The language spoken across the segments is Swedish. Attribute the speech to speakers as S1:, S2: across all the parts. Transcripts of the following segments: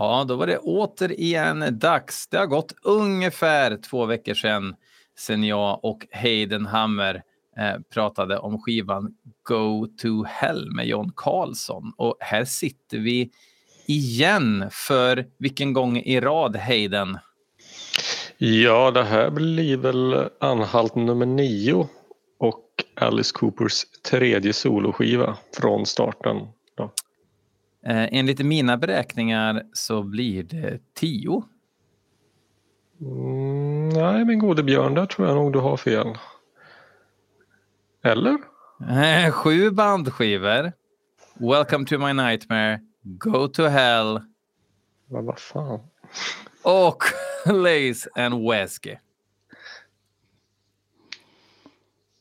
S1: Ja, då var det återigen dags. Det har gått ungefär två veckor sedan, sedan jag och Hayden Hammer eh, pratade om skivan Go to Hell med John Carlson. Och här sitter vi igen för vilken gång i rad, Hayden?
S2: Ja, det här blir väl anhalt nummer nio och Alice Coopers tredje soloskiva från starten.
S1: Eh, enligt mina beräkningar så blir det tio.
S2: Mm, nej, min gode Björn, där tror jag nog du har fel. Eller?
S1: Eh, sju bandskivor. Welcome to my nightmare. Go to hell.
S2: Men vad fan.
S1: Och Lace and Wesky.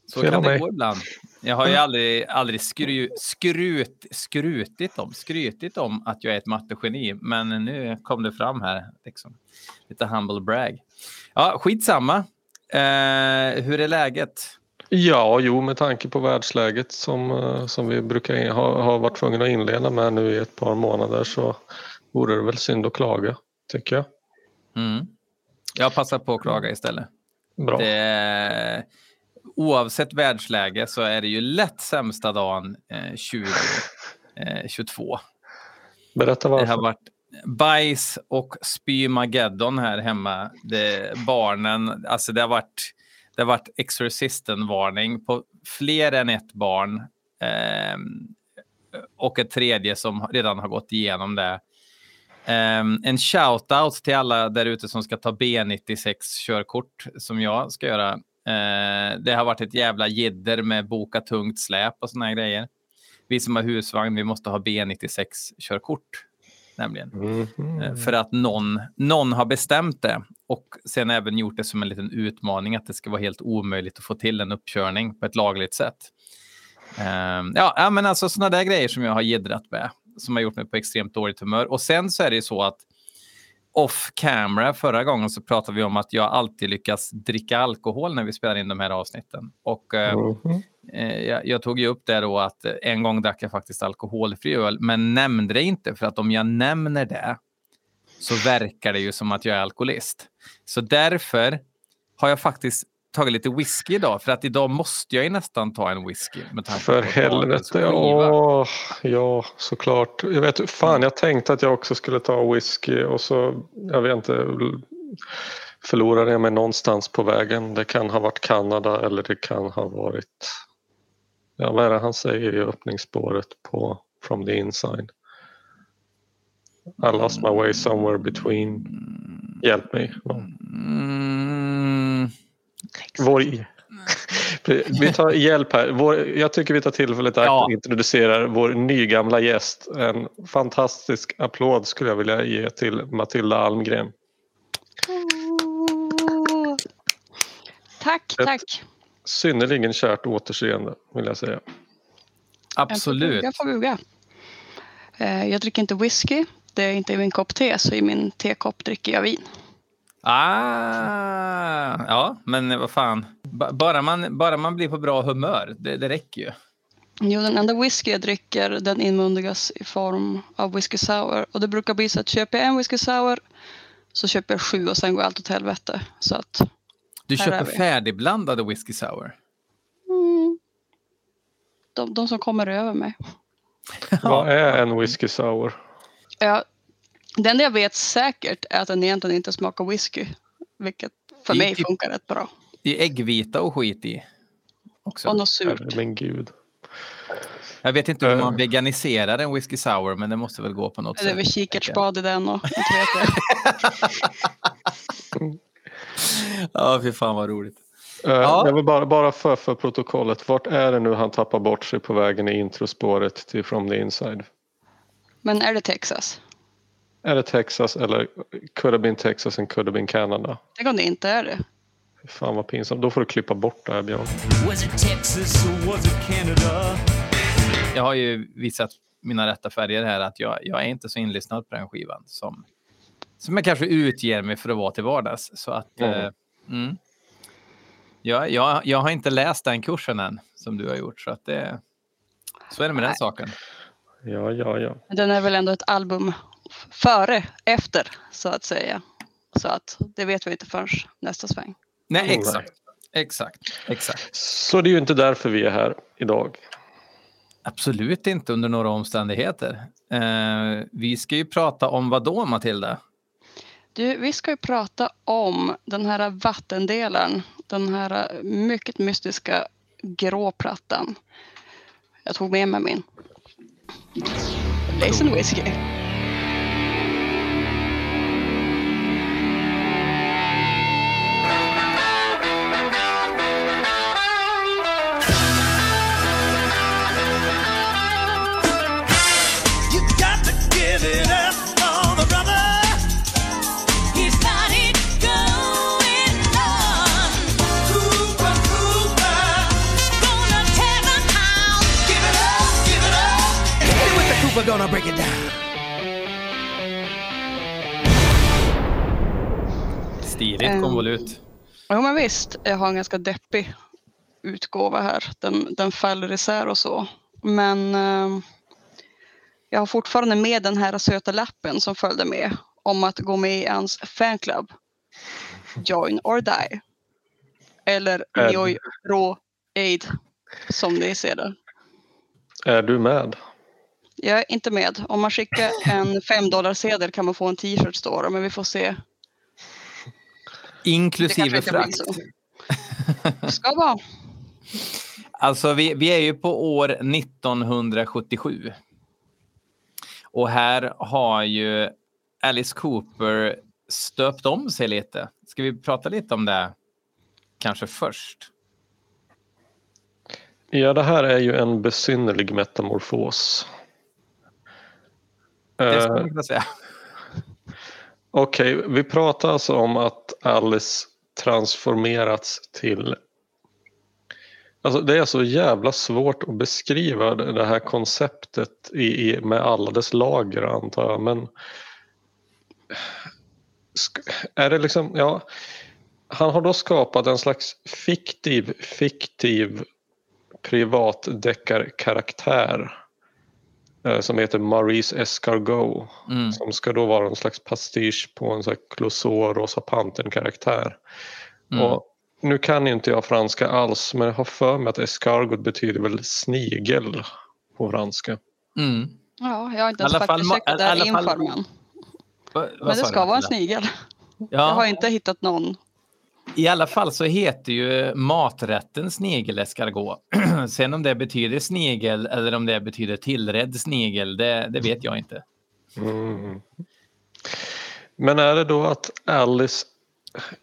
S1: Så
S2: Fel
S1: kan det
S2: mig.
S1: gå ibland. Jag har ju aldrig, aldrig skru, skrut, skrutit om, skrytit om att jag är ett mattegeni, men nu kom det fram här. Liksom. Lite humble brag. Ja, skitsamma. Eh, hur är läget?
S2: Ja, jo, med tanke på världsläget som, eh, som vi brukar ha, ha varit tvungna att inleda med nu i ett par månader så vore det väl synd att klaga, tycker jag.
S1: Mm. Jag passar på att klaga istället.
S2: Bra.
S1: Det, oavsett världsläge så är det ju lätt sämsta dagen eh, 2022.
S2: Berätta
S1: Det har
S2: varför.
S1: varit bajs och spymageddon här hemma. Det, barnen, alltså det har varit, det har varit Exorcisten-varning på fler än ett barn. ehm, och ett tredje som redan har gått igenom det. Ehm, en shout-out till alla där ute som ska ta B96-körkort som jag ska göra. Eh, det har varit ett jävla jidder med boka tungt släp och såna här grejer. Vi som har husvagn, vi måste ha B96-körkort. Nämligen.
S2: Mhm.
S1: Eh, För att någon, någon har bestämt det och sen även gjort det som en liten utmaning att det ska vara helt omöjligt att få till en uppkörning på ett lagligt sätt. Eh, ja, ja, men alltså sådana där grejer som jag har jiddrat med som har gjort mig på extremt dåligt humör. Och sen så är det ju så att off camera förra gången så pratade vi om att jag alltid lyckas dricka alkohol när vi spelar in de här avsnitten. Och eh,
S2: Mhm.
S1: Eh, jag, jag tog ju upp det då att eh, en gång drack jag faktiskt alkoholfri öl, men nämnde det inte för att om jag nämner det så verkar det ju som att jag är alkoholist. Så därför har jag faktiskt tagit lite whisky idag, för att idag måste jag ju nästan ta en whisky. Med
S2: För helvete, åh, ja såklart. Jag vet, fan jag tänkte att jag också skulle ta whisky och så, jag vet inte, förlorade jag mig någonstans på vägen. Det kan ha varit Kanada eller det kan ha varit, ja vad är det han säger i öppningsspåret på From the Inside? I lost my way somewhere between, hjälp mig.
S1: Mm,
S2: Vår, vi tar hjälp här. Vår, jag tycker vi tar tillfället i akt
S1: Ja.
S2: och introducerar vår nygamla gäst. En fantastisk applåd skulle jag vilja ge till Matilda Almgren.
S3: Tack,
S2: Ett-
S3: tack.
S2: Synnerligen kärt återseende vill jag säga.
S1: absolut.
S3: Jag får buga. Eh, Jag dricker inte whisky. Det är inte min kopp te, så i min tekopp dricker jag vin.
S1: Ah, ja, men vad fan. Ba- Bara man, bara man blir på bra humör, det, det räcker ju.
S3: Jo, den enda whisky jag dricker den inmundigas i form av whisky sour. Och det brukar bli så att köper jag en whisky sour så köper jag sju och sen går allt åt helvete. Så att,
S1: Du köper färdigblandade whisky sour.
S3: mm, de, de som kommer över mig.
S2: Vad är en whisky sour?
S3: Ja, det enda jag vet säkert är att den egentligen inte smakar whisky. Vilket för
S1: I
S3: mig
S1: typ-
S3: funkar rätt bra.
S1: Det är äggvita och skit i. Också.
S3: Och något surt.
S2: Men gud.
S1: Jag vet inte hur
S2: Eh.
S1: man veganiserar en whisky sour, men det måste väl gå på något
S3: Det är
S1: sätt.
S3: väl kikärtsbad i den och.
S1: Ja, fy fan vad roligt.
S2: Eh,
S1: Ja.
S2: Jag vill bara, bara för, för protokollet. Vart är det nu han tappar bort sig på vägen i introspåret till From the Inside?
S3: Men är det Texas?
S2: Är det Texas eller could have been Texas and could have been Canada?
S3: Tänk om det inte är det.
S2: Fan vad pinsamt. Då får du klippa bort det här Björn.
S4: Was it Texas or was it Canada?
S1: Jag har ju visat mina rätta färger här, att jag, jag är inte så inlyssnad på den skivan som, som jag kanske utger mig för att vara till vardags. Så att,
S2: Mm.
S1: eh, mm. jag, jag, jag har inte läst den kursen än, som du har gjort. Så, att det, så är det med den
S3: Nej.
S1: saken.
S2: Ja, ja, ja.
S3: Den är väl ändå ett album före, efter så att säga. Så att det vet vi inte förrän nästa sväng.
S1: Nej,
S2: Mm.
S1: exakt. Exakt. Exakt.
S2: Så det är ju inte därför vi är här idag.
S1: Absolut inte under några omständigheter. Eh, vi ska ju prata om vad då, Matilda?
S3: Du, vi ska ju prata om den här vattendelaren, den här mycket mystiska grå plattan. Jag tog med mig min Lazen Whiskey.
S5: Gonna
S4: break it down.
S1: Stiligt
S3: Ehm.
S1: konvolut.
S3: Jo men visst, jag har en ganska deppig utgåva här. Den, den faller isär och så. Men eh, jag har fortfarande med den här söta lappen som följde med om att gå med i hans fanclub. Join or die. Eller
S2: Är-
S3: Njoj Rå Aid som ni ser det.
S2: Är du med?
S3: Jag är inte med. Om man skickar en 5 sedel kan man få en t-shirt står det, men vi får se. Det
S1: Inklusive frakt.
S3: så. Ska vara.
S1: Alltså, vi, vi är ju på år 1977. Och här har ju Alice Cooper stöpt om sig lite. Ska vi prata lite om det kanske först?
S2: Ja, det här är ju en besynnerlig metamorfos.
S1: Det
S2: Eh,
S1: skulle man kunna säga.
S2: Okej, vi pratar alltså om att Alice transformerats till... Alltså det är så jävla svårt att beskriva det här konceptet i, i, med alla dess lager antar jag. Men är det liksom, ja. Han har då skapat en slags fiktiv, fiktiv privatdeckarkaraktär eh, som heter Maurice Escargot
S1: Mm.
S2: som ska då vara en slags pastisch på en sån här Clouseau Rosa Pantern-karaktär.
S1: Mm.
S2: Och nu kan ju inte jag franska alls men jag har för mig att escargot betyder väl snigel på franska.
S1: Mm.
S3: Ja, jag har inte ens faktiskt checkat det
S1: alla
S3: här
S1: fall-
S3: inför men, det ska vara en snigel. Jag har
S1: Ja,
S3: inte hittat någon.
S1: I alla fall så heter ju maträtten snigel-escargot. Sen om det betyder snigel eller om det betyder tillredd snigel, det, det vet jag inte.
S2: Mm. Men är det då att Alice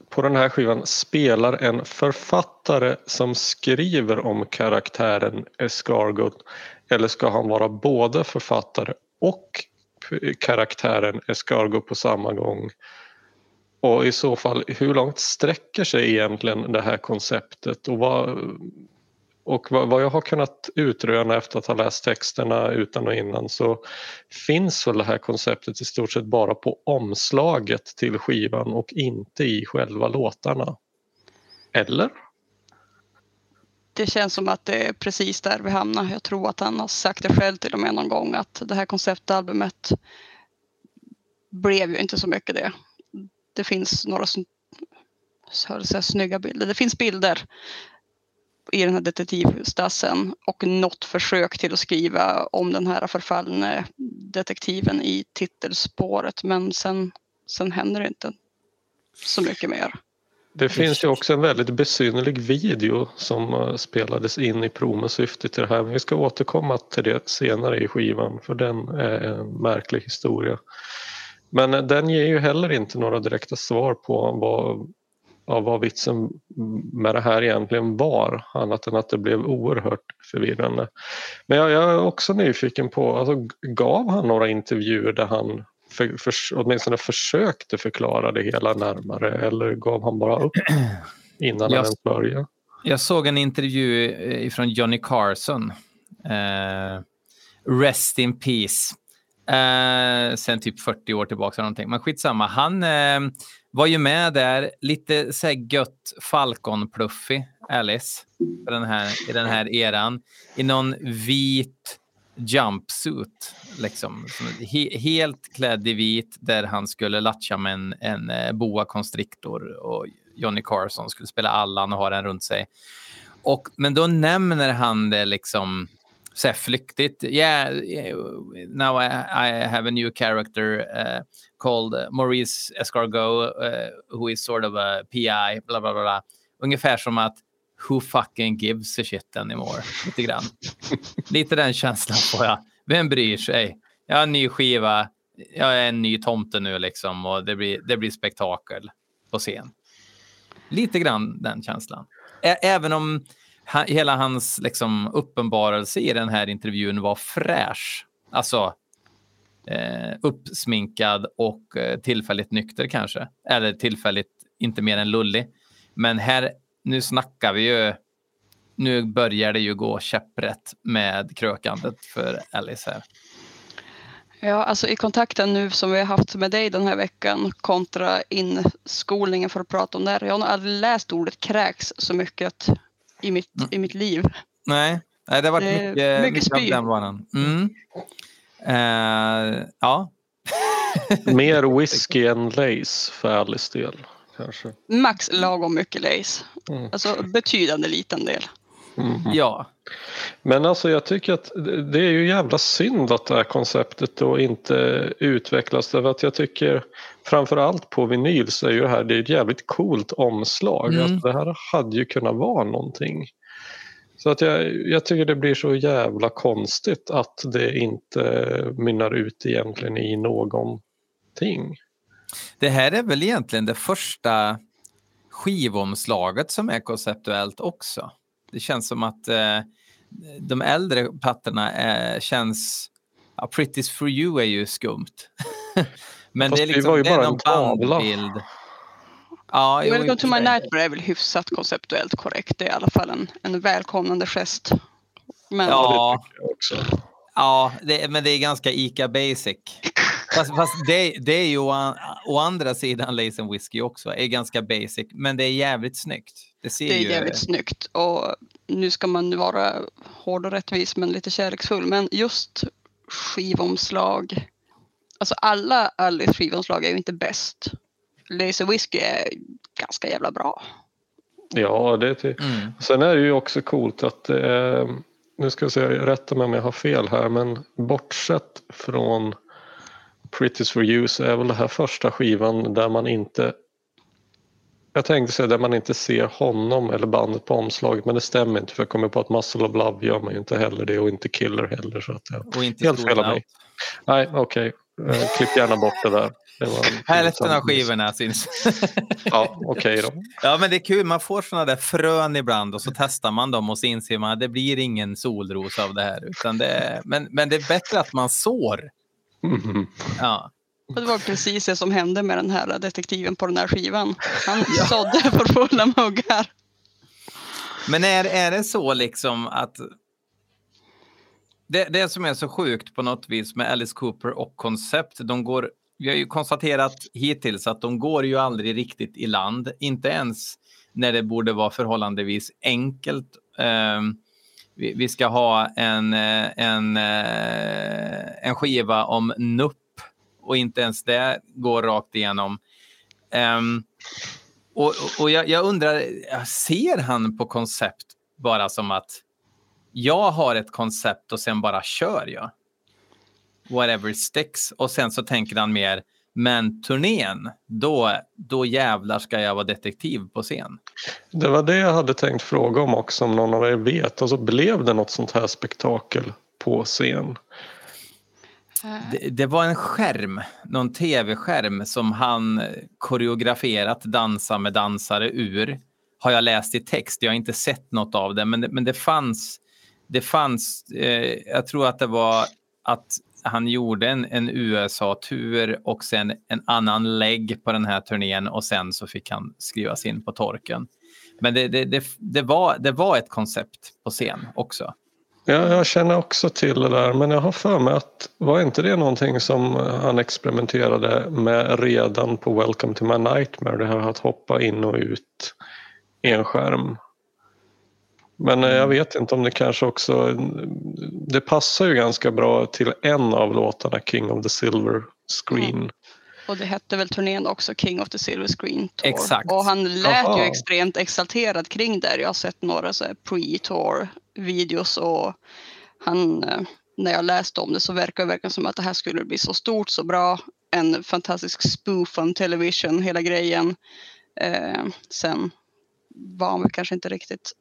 S2: på den här skivan spelar en författare som skriver om karaktären Escargot eller ska han vara både författare och karaktären Escargot på samma gång? Och i så fall, hur långt sträcker sig egentligen det här konceptet? Och vad, och vad, jag har kunnat utröna efter att ha läst texterna utan och innan så finns väl det här konceptet i stort sett bara på omslaget till skivan och inte i själva låtarna. Eller?
S3: Det känns som att det är precis där vi hamnar. Jag tror att han har sagt det själv till och med någon gång att det här konceptalbumet blev ju inte så mycket det. Det finns några så säga, snygga bilder. Det finns bilder i den här detektivstassen och något försök till att skriva om den här förfallne detektiven i titelspåret men sen, sen händer det inte så mycket mer.
S2: Det finns ju också en väldigt besynnerlig video som eh, spelades in i promosyfte till det här. Men vi ska återkomma till det senare i skivan för den är en märklig historia. Men den ger ju heller inte några direkta svar på vad, ja, vad vitsen med det här egentligen var. Annat än att det blev oerhört förvirrande. Men jag, jag är också nyfiken på, alltså, gav han några intervjuer där han för, för, åtminstone försökte förklara det hela närmare eller gav han bara upp innan han ens började?
S1: Jag såg en intervju eh, från Johnny Carson. Eh, rest in peace. Eh, sen typ 40 år tillbaka eller någonting. Men skitsamma. Han eh, var ju med där, lite så här gött Falcon-pluffig, Alice, i den här, i den här eran. I någon vit jumpsuit. Liksom, som he, helt klädd i vit där han skulle latcha med en, en eh, boa constrictor och Johnny Carson skulle spela Allan och ha den runt sig. Och, men då nämner han det liksom så här flyktigt. Yeah, now I, I have a new character uh, called Maurice Escargot uh, who is sort of a PI, bla bla. bla. Ungefär som att who fucking gives a shit anymore? Lite grann. Lite den känslan får jag. Vem bryr sig? Jag har en ny skiva. Jag är en ny tomte nu liksom och det blir, det blir spektakel på scen. Lite grann den känslan. Ä- även om ha, hela hans liksom, uppenbarelse i den här intervjun var fräsch. Alltså eh, uppsminkad och eh, tillfälligt nykter kanske. Eller tillfälligt inte mer än lullig. Men här, nu snackar vi ju. Nu börjar det ju gå käpprätt med krökandet för Alice här.
S3: Ja, alltså i kontakten nu som vi har haft med dig den här veckan kontra inskolningen för att prata om det här. Jag har nog aldrig läst ordet kräks så mycket i mitt, i mitt liv.
S1: Nej, nej det har varit
S3: är
S1: mycket,
S3: mycket
S1: mycket, av
S3: spy.
S1: den varan. Mm. Eh, ja,
S2: Mer whisky än lace för Alice del. Kanske.
S3: Max lagom mycket lace.
S2: Mm.
S3: Alltså betydande liten del.
S2: Mhm.
S1: ja.
S2: Men alltså jag tycker att det är ju jävla synd att det här konceptet då inte utvecklas. Därför att jag tycker framförallt på vinyl så är ju det här det är ett jävligt coolt omslag.
S1: Mm.
S2: Alltså det här hade ju kunnat vara någonting. Så att jag, jag tycker det blir så jävla konstigt att det inte mynnar ut egentligen i någonting.
S1: Det här är väl egentligen det första skivomslaget som är konceptuellt också. Det känns som att eh, de äldre plattorna eh, känns... Ja, Pretty's for you är ju skumt. Men
S2: Fast
S1: det är
S2: det
S1: liksom
S2: var ju
S1: det är
S2: bara
S1: någon
S2: en
S1: bandbild. Ja, jo,
S3: Welcome to my nightmare är väl hyfsat konceptuellt korrekt. Det är i alla fall en, en välkomnande gest. Men
S1: Ja,
S2: Det jag
S1: ja det, men det är ganska Ica basic. Fast, fast det, det är ju å, å andra sidan Lace and Whiskey också. är ganska basic, men det är jävligt snyggt. Det ser
S3: det är
S1: ju...
S3: jävligt snyggt. Och nu ska man vara hård och rättvis men lite kärleksfull. Men just skivomslag. Alltså alla Alice skivomslag är ju inte bäst. Laser Whiskey är ganska jävla bra.
S2: Ja, det är till,
S1: Mm.
S2: Sen är det ju också coolt att är, nu ska jag säga, rätta mig om jag har fel här, men bortsett från Pretty's for you så är väl det här första skivan där man inte jag tänkte säga där man inte ser honom eller bandet på omslaget men det stämmer inte för jag kommer på att Muscle of Love gör man ju inte heller det och inte Killer heller. Så att jag,
S1: Och inte
S2: Helt fel av mig. Nej, okej. Eh, Klipp gärna bort det där. Det
S1: Hälften av skivorna syns.
S2: Ja, okej då.
S1: ja, men det är kul. Man får såna där frön ibland och så testar man dem och så inser man att det blir ingen solros av det här. Utan det är, men, men det är bättre att man sår.
S2: Mhm.
S1: Ja.
S3: Och det var precis det som hände med den här detektiven på den här skivan. Han sådde för fulla muggar.
S1: Men är, är det så liksom att det, det som är så sjukt på något vis med Alice Cooper och koncept, de går, vi har ju konstaterat hittills att de går ju aldrig riktigt i land, inte ens när det borde vara förhållandevis enkelt. Ehm, vi, vi ska ha en, eh, en, eh, en skiva om NUP och inte ens det går rakt igenom. Um, och- och jag, jag undrar, ser han på koncept bara som att jag har ett koncept och sen bara kör jag? Whatever sticks. Och sen så tänker han mer, men turnén, då, då jävlar ska jag vara detektiv på scen.
S2: Det var det jag hade tänkt fråga om också om någon av er vet. Alltså blev det något sånt här spektakel på scen? Eh.
S1: Det, det var en skärm, någon tv-skärm som han koreograferat dansa med dansare ur. Har jag läst i text, jag har inte sett något av det, men det, men det fanns, det fanns eh, jag tror att det var att han gjorde en, en USA-tur och sen en annan lägg på den här turnén och sen så fick han skrivas in på torken. Men det, det, det, det, var, det var ett koncept på scen också.
S2: Ja, jag känner också till det där men jag har för mig att var inte det någonting som han experimenterade med redan på Welcome to my nightmare? Det här att hoppa in och ut i en skärm. Men eh, jag vet inte om det kanske också... Det passar ju ganska bra till en av låtarna, King of the Silver Screen.
S3: Och det hette väl turnén också, King of the Silver Screen Tour.
S1: Exakt.
S3: Och han lät
S2: Jaha.
S3: ju extremt exalterad kring det. Jag har sett några så här pre-tour videos och han, eh, när jag läste om det så verkar det verkligen som att det här skulle bli så stort, så bra. En fantastisk spoof on television, hela grejen. Eh, sen var han väl kanske inte riktigt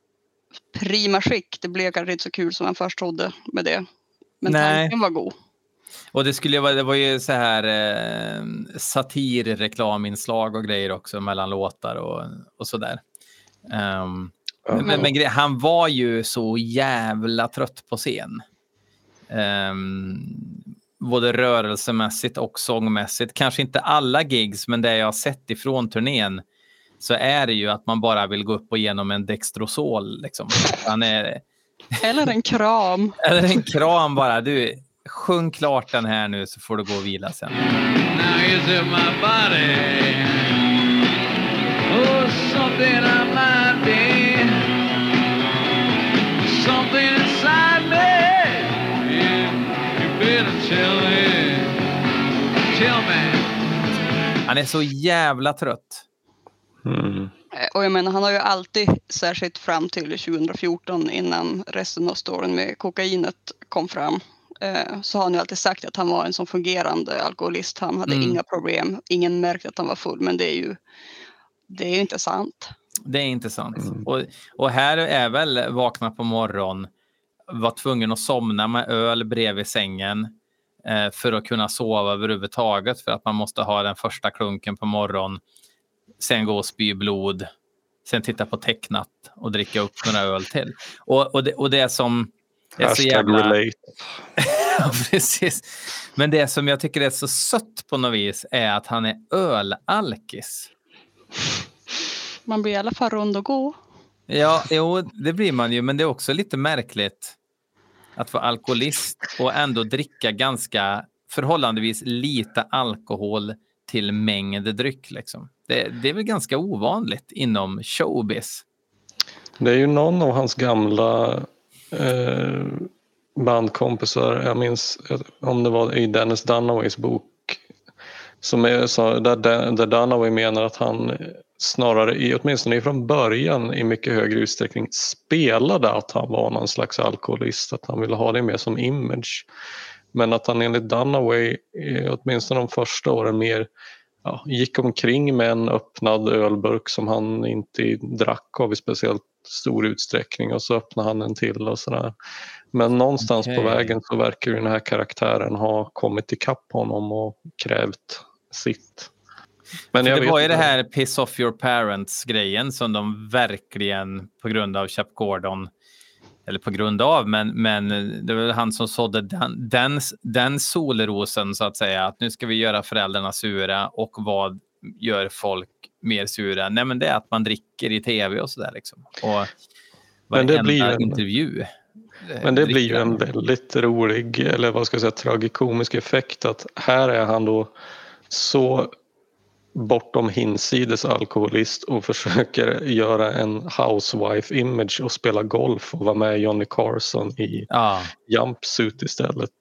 S3: prima skick. Det blev kanske inte så kul som han först trodde med det. Men
S1: Nej.
S3: tanken var god.
S1: Och det, skulle vara, det var ju så här eh, satirreklaminslag och grejer också mellan låtar och, och sådär. Um, Men, men han var ju så jävla trött på scen. Ehm, både rörelsemässigt och sångmässigt. Kanske inte alla gigs, men det jag har sett ifrån turnén så är det ju att man bara vill gå upp och genom en Dextrosol. Liksom. Han är,
S3: Eller en kram.
S1: eller en kram bara. Du, sjung klart den här nu så får du gå och vila sen.
S6: Now
S1: Han är så jävla trött.
S2: Mm.
S3: Eh, Och jag menar, han har ju alltid, särskilt fram till 2014 innan resten av storyn med kokainet kom fram, eh, så har han ju alltid sagt att han var en sån fungerande alkoholist. Han hade
S1: Mm.
S3: inga problem, ingen märkte att han var full, men det är ju, det är inte sant.
S1: Det är inte sant. Och, och här är väl vakna på morgon, var tvungen att somna med öl bredvid sängen för att kunna sova överhuvudtaget för att man måste ha den första klunken på morgon. Sen gå och spy blod. Sen titta på tecknat och dricka upp några öl till. Och, och, det, och det som... Är så
S2: Hashtag
S1: jävla...
S2: relate.
S1: Ja, precis. Men det som jag tycker är så sött på något vis är att han är ölalkis.
S3: Man blir i alla fall rund och gå.
S1: Ja, jo, det blir man ju, men det är också lite märkligt att vara alkoholist och ändå dricka ganska förhållandevis lite alkohol till mängd dryck. Liksom. Det, det är väl ganska ovanligt inom showbiz.
S2: Det är ju någon av hans gamla eh, bandkompisar, jag minns eh, om det var i Dennis Dunaways bok, som är, så, där, där Dunaway menar att han snarare, i, åtminstone från början, i mycket högre utsträckning spelade att han var någon slags alkoholist, att han ville ha det mer som image. Men att han enligt Dunaway, eh, åtminstone de första åren, mer ja, gick omkring med en öppnad ölburk som han inte drack av i speciellt stor utsträckning och så öppnade han en till och sådär. Men någonstans
S1: Okej.
S2: på vägen så verkar ju den här karaktären ha kommit ikapp honom och krävt sitt. Men jag
S1: det var ju det här piss off your parents-grejen som de verkligen på grund av Chap Gordon eller på grund av, men, men det var han som sådde den, den, den solrosen så att säga, att nu ska vi göra föräldrarna sura och vad gör folk mer sura? Nej, men det är att man dricker i tv och sådär liksom. Och
S2: Men det blir en-
S1: intervju. eh,
S2: Men det blir ju en väldigt rolig, eller vad ska jag säga, tragikomisk effekt att här är han då så bortom hinsides alkoholist och försöker göra en housewife image och spela golf och vara med Johnny Carson i
S1: Ja,
S2: jumpsuit istället.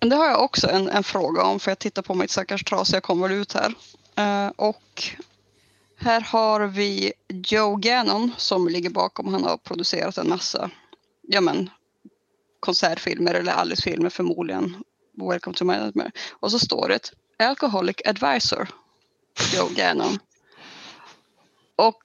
S3: Men det har jag också en, en fråga om, för jag tittar på mitt stackars trasiga konvolut här. Eh, och här har vi Joe Gannon som ligger bakom. Han har producerat en massa ja, men, konsertfilmer eller Alice-filmer förmodligen. Welcome to my nightmare. Och så står det Alcoholic Advisor, Joe Gannon. Och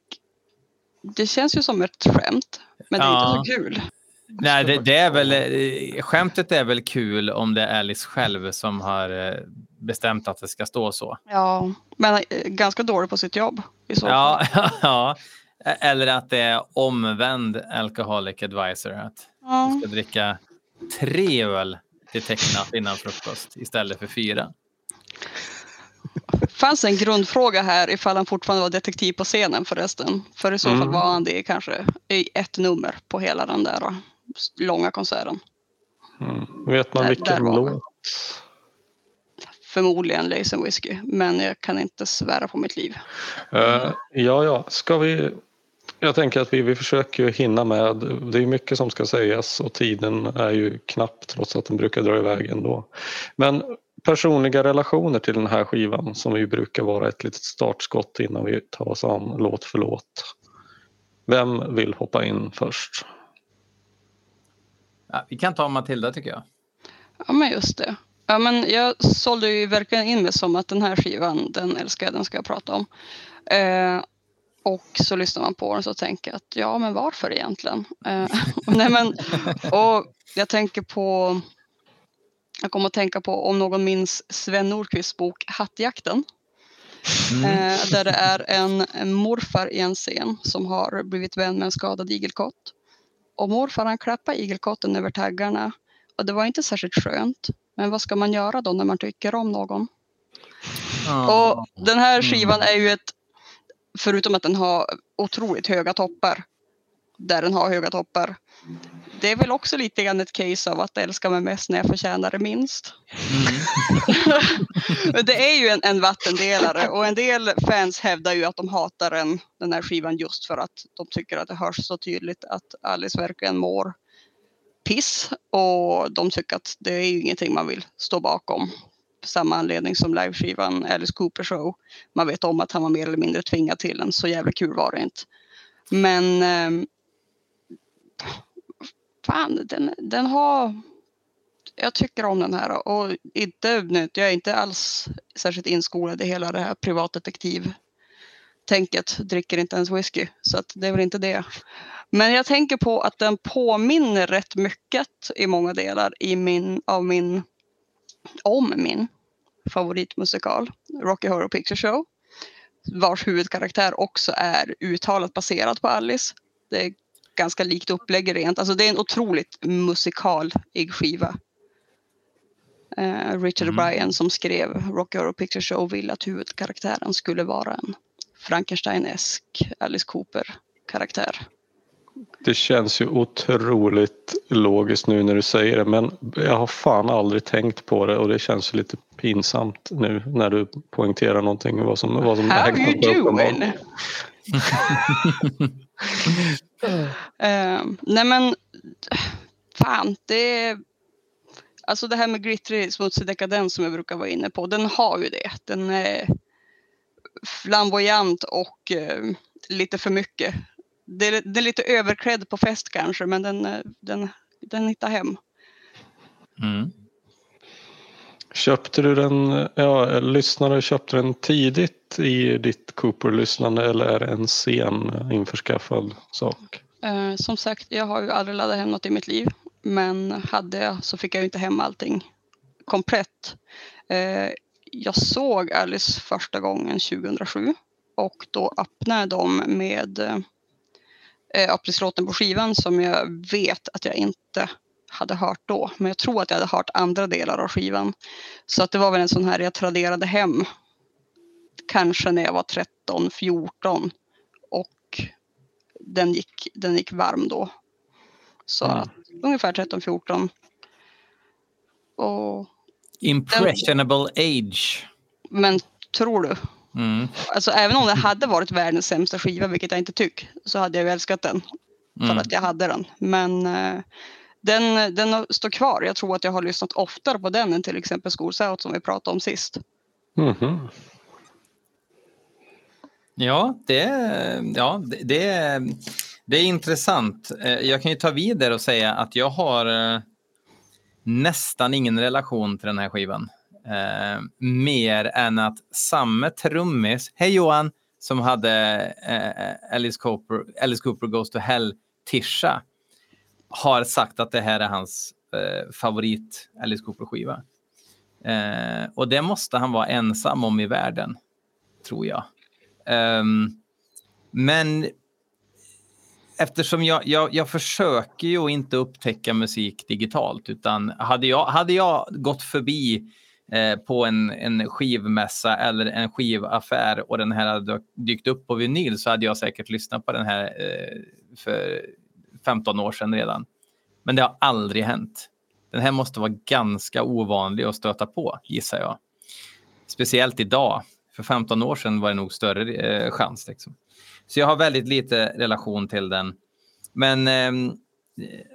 S3: det känns ju som ett skämt, men det är
S1: Ja.
S3: inte så kul.
S1: Nej, det, det är väl, eh, skämtet är väl kul om det är Alice själv som har eh, bestämt att det ska stå så.
S3: Ja, men eh, ganska dålig på sitt jobb i så fall.
S1: Ja, ja. Eller att det är omvänd alcoholic advisor. Att
S3: Ja.
S1: du ska dricka tre öl till tecknat innan frukost istället för fyra.
S3: fanns en grundfråga här ifall han fortfarande var detektiv på scenen förresten. För i så fall
S2: Mm.
S3: var han det kanske i ett nummer på hela den där då, långa konserten.
S2: Mm. Vet man
S3: Där-
S2: vilken låt?
S3: Förmodligen Lace and Whiskey, men jag kan inte svära på mitt liv.
S2: Eh, ja, ja, ska vi... Jag tänker att vi, vi försöker hinna med. Det är mycket som ska sägas och tiden är ju knapp trots att den brukar dra iväg ändå. Men personliga relationer till den här skivan som ju brukar vara ett litet startskott innan vi tar oss an låt för låt. Vem vill hoppa in först?
S1: Ja, vi kan ta Matilda tycker jag.
S3: Ja, men just det. Ja, men jag sålde ju verkligen in mig som att den här skivan, den älskar jag, den ska jag prata om. Eh, och så lyssnar man på den och så tänker jag att ja, men varför egentligen? Eh, nej, men, och jag tänker på, jag kommer att tänka på om någon minns Sven Nordqvists bok Hattjakten. Eh, där det är en, morfar i en scen som har blivit vän med en skadad igelkott. Och morfar han klappar igelkotten över taggarna. Och det var inte särskilt skönt. Men vad ska man göra då när man tycker om någon? Och den här skivan är ju ett, förutom att den har otroligt höga toppar, där den har höga toppar, det är väl också lite grann ett case av att älska mig mest när jag förtjänar det minst. Men det är ju en, en vattendelare och en del fans hävdar ju att de hatar den, den här skivan just för att de tycker att det hörs så tydligt att Alice verkligen mår piss och de tycker att det är ju ingenting man vill stå bakom. Samma anledning som liveskivan Alice Cooper Show. Man vet om att han var mer eller mindre tvingad till den, så jävla kul var det inte. Men ehm, fan, den, den har... Jag tycker om den här och inte, nu, jag är inte alls särskilt inskolad i hela det här privatdetektiv-tänket. Dricker inte ens whisky, så att det är väl inte det. Men jag tänker på att den påminner rätt mycket i många delar i min, av min, om min favoritmusikal, Rocky Horror Picture Show. Vars huvudkaraktär också är uttalat baserad på Alice. Det ganska likt upplägg rent. Alltså det är en otroligt musikalig skiva. Eh, Richard
S1: Mm.
S3: O'Brien som skrev Rocky Horror Picture Show ville att huvudkaraktären skulle vara en Frankenstein-esk Alice Cooper-karaktär.
S2: Det känns ju otroligt logiskt nu när du säger det men jag har fan aldrig tänkt på det och det känns lite pinsamt nu när du poängterar någonting vad som, vad som
S3: How you
S2: på uppenbar-
S3: nej men, fan det Alltså det här med glittrig smutsig dekadens som jag brukar vara inne på, den har ju det. Den är flamboyant och uh, lite för mycket. Det är, är lite överklädd på fest kanske, men den, eh, den, den hittar hem.
S1: Mm.
S2: Köpte du den, ja, eh, lyssnare köpte den tidigt i ditt Cooper-lyssnande eller är det en sen införskaffad sak?
S3: Eh, som sagt, jag har ju aldrig laddat hem något i mitt liv. Men hade jag så fick jag ju inte hem allting komplett. Eh, jag såg Alice första gången 2007 och då öppnade de med eh, eh Aprilslåten på skivan som jag vet att jag inte hade hört då. Men jag tror att jag hade hört andra delar av skivan. Så att det var väl en sån här jag traderade hem. Kanske när jag var 13, 14 och den gick, den gick varm då. Så
S2: Mm.
S3: att ungefär 13-14. Och,
S1: Impressionable age.
S3: men tror du?
S1: Mm.
S3: Alltså även om det hade varit världens sämsta skiva, vilket jag inte tycker, så hade jag ju älskat den. För
S1: Mm.
S3: att jag hade den. Men eh, den, den står kvar. Jag tror att jag har lyssnat oftare på den än till exempel Schools Out som vi pratade om sist.
S2: Mhm.
S1: Ja, det, ja det, det, det är intressant. Eh, Jag kan ju ta vidare och säga att jag har eh, nästan ingen relation till den här skivan. Eh, mer än att samma trummis, hej Johan, som hade eh, Alice, Cooper, Alice Cooper Goes to Hell, Tisha, har sagt att det här är hans eh, favorit Alice Cooper-skiva. Eh, och det måste han vara ensam om i världen, tror jag. Ehm, men eftersom jag, jag, jag försöker ju inte upptäcka musik digitalt, utan hade jag, hade jag gått förbi eh, på en, en skivmässa eller en skivaffär och den här hade dykt upp på vinyl så hade jag säkert lyssnat på den här eh, för 15 år sedan redan. Men det har aldrig hänt. Den här måste vara ganska ovanlig att stöta på, gissar jag. Speciellt idag. För 15 år sedan var det nog större eh, chans. Liksom. Så jag har väldigt lite relation till den. Men eh,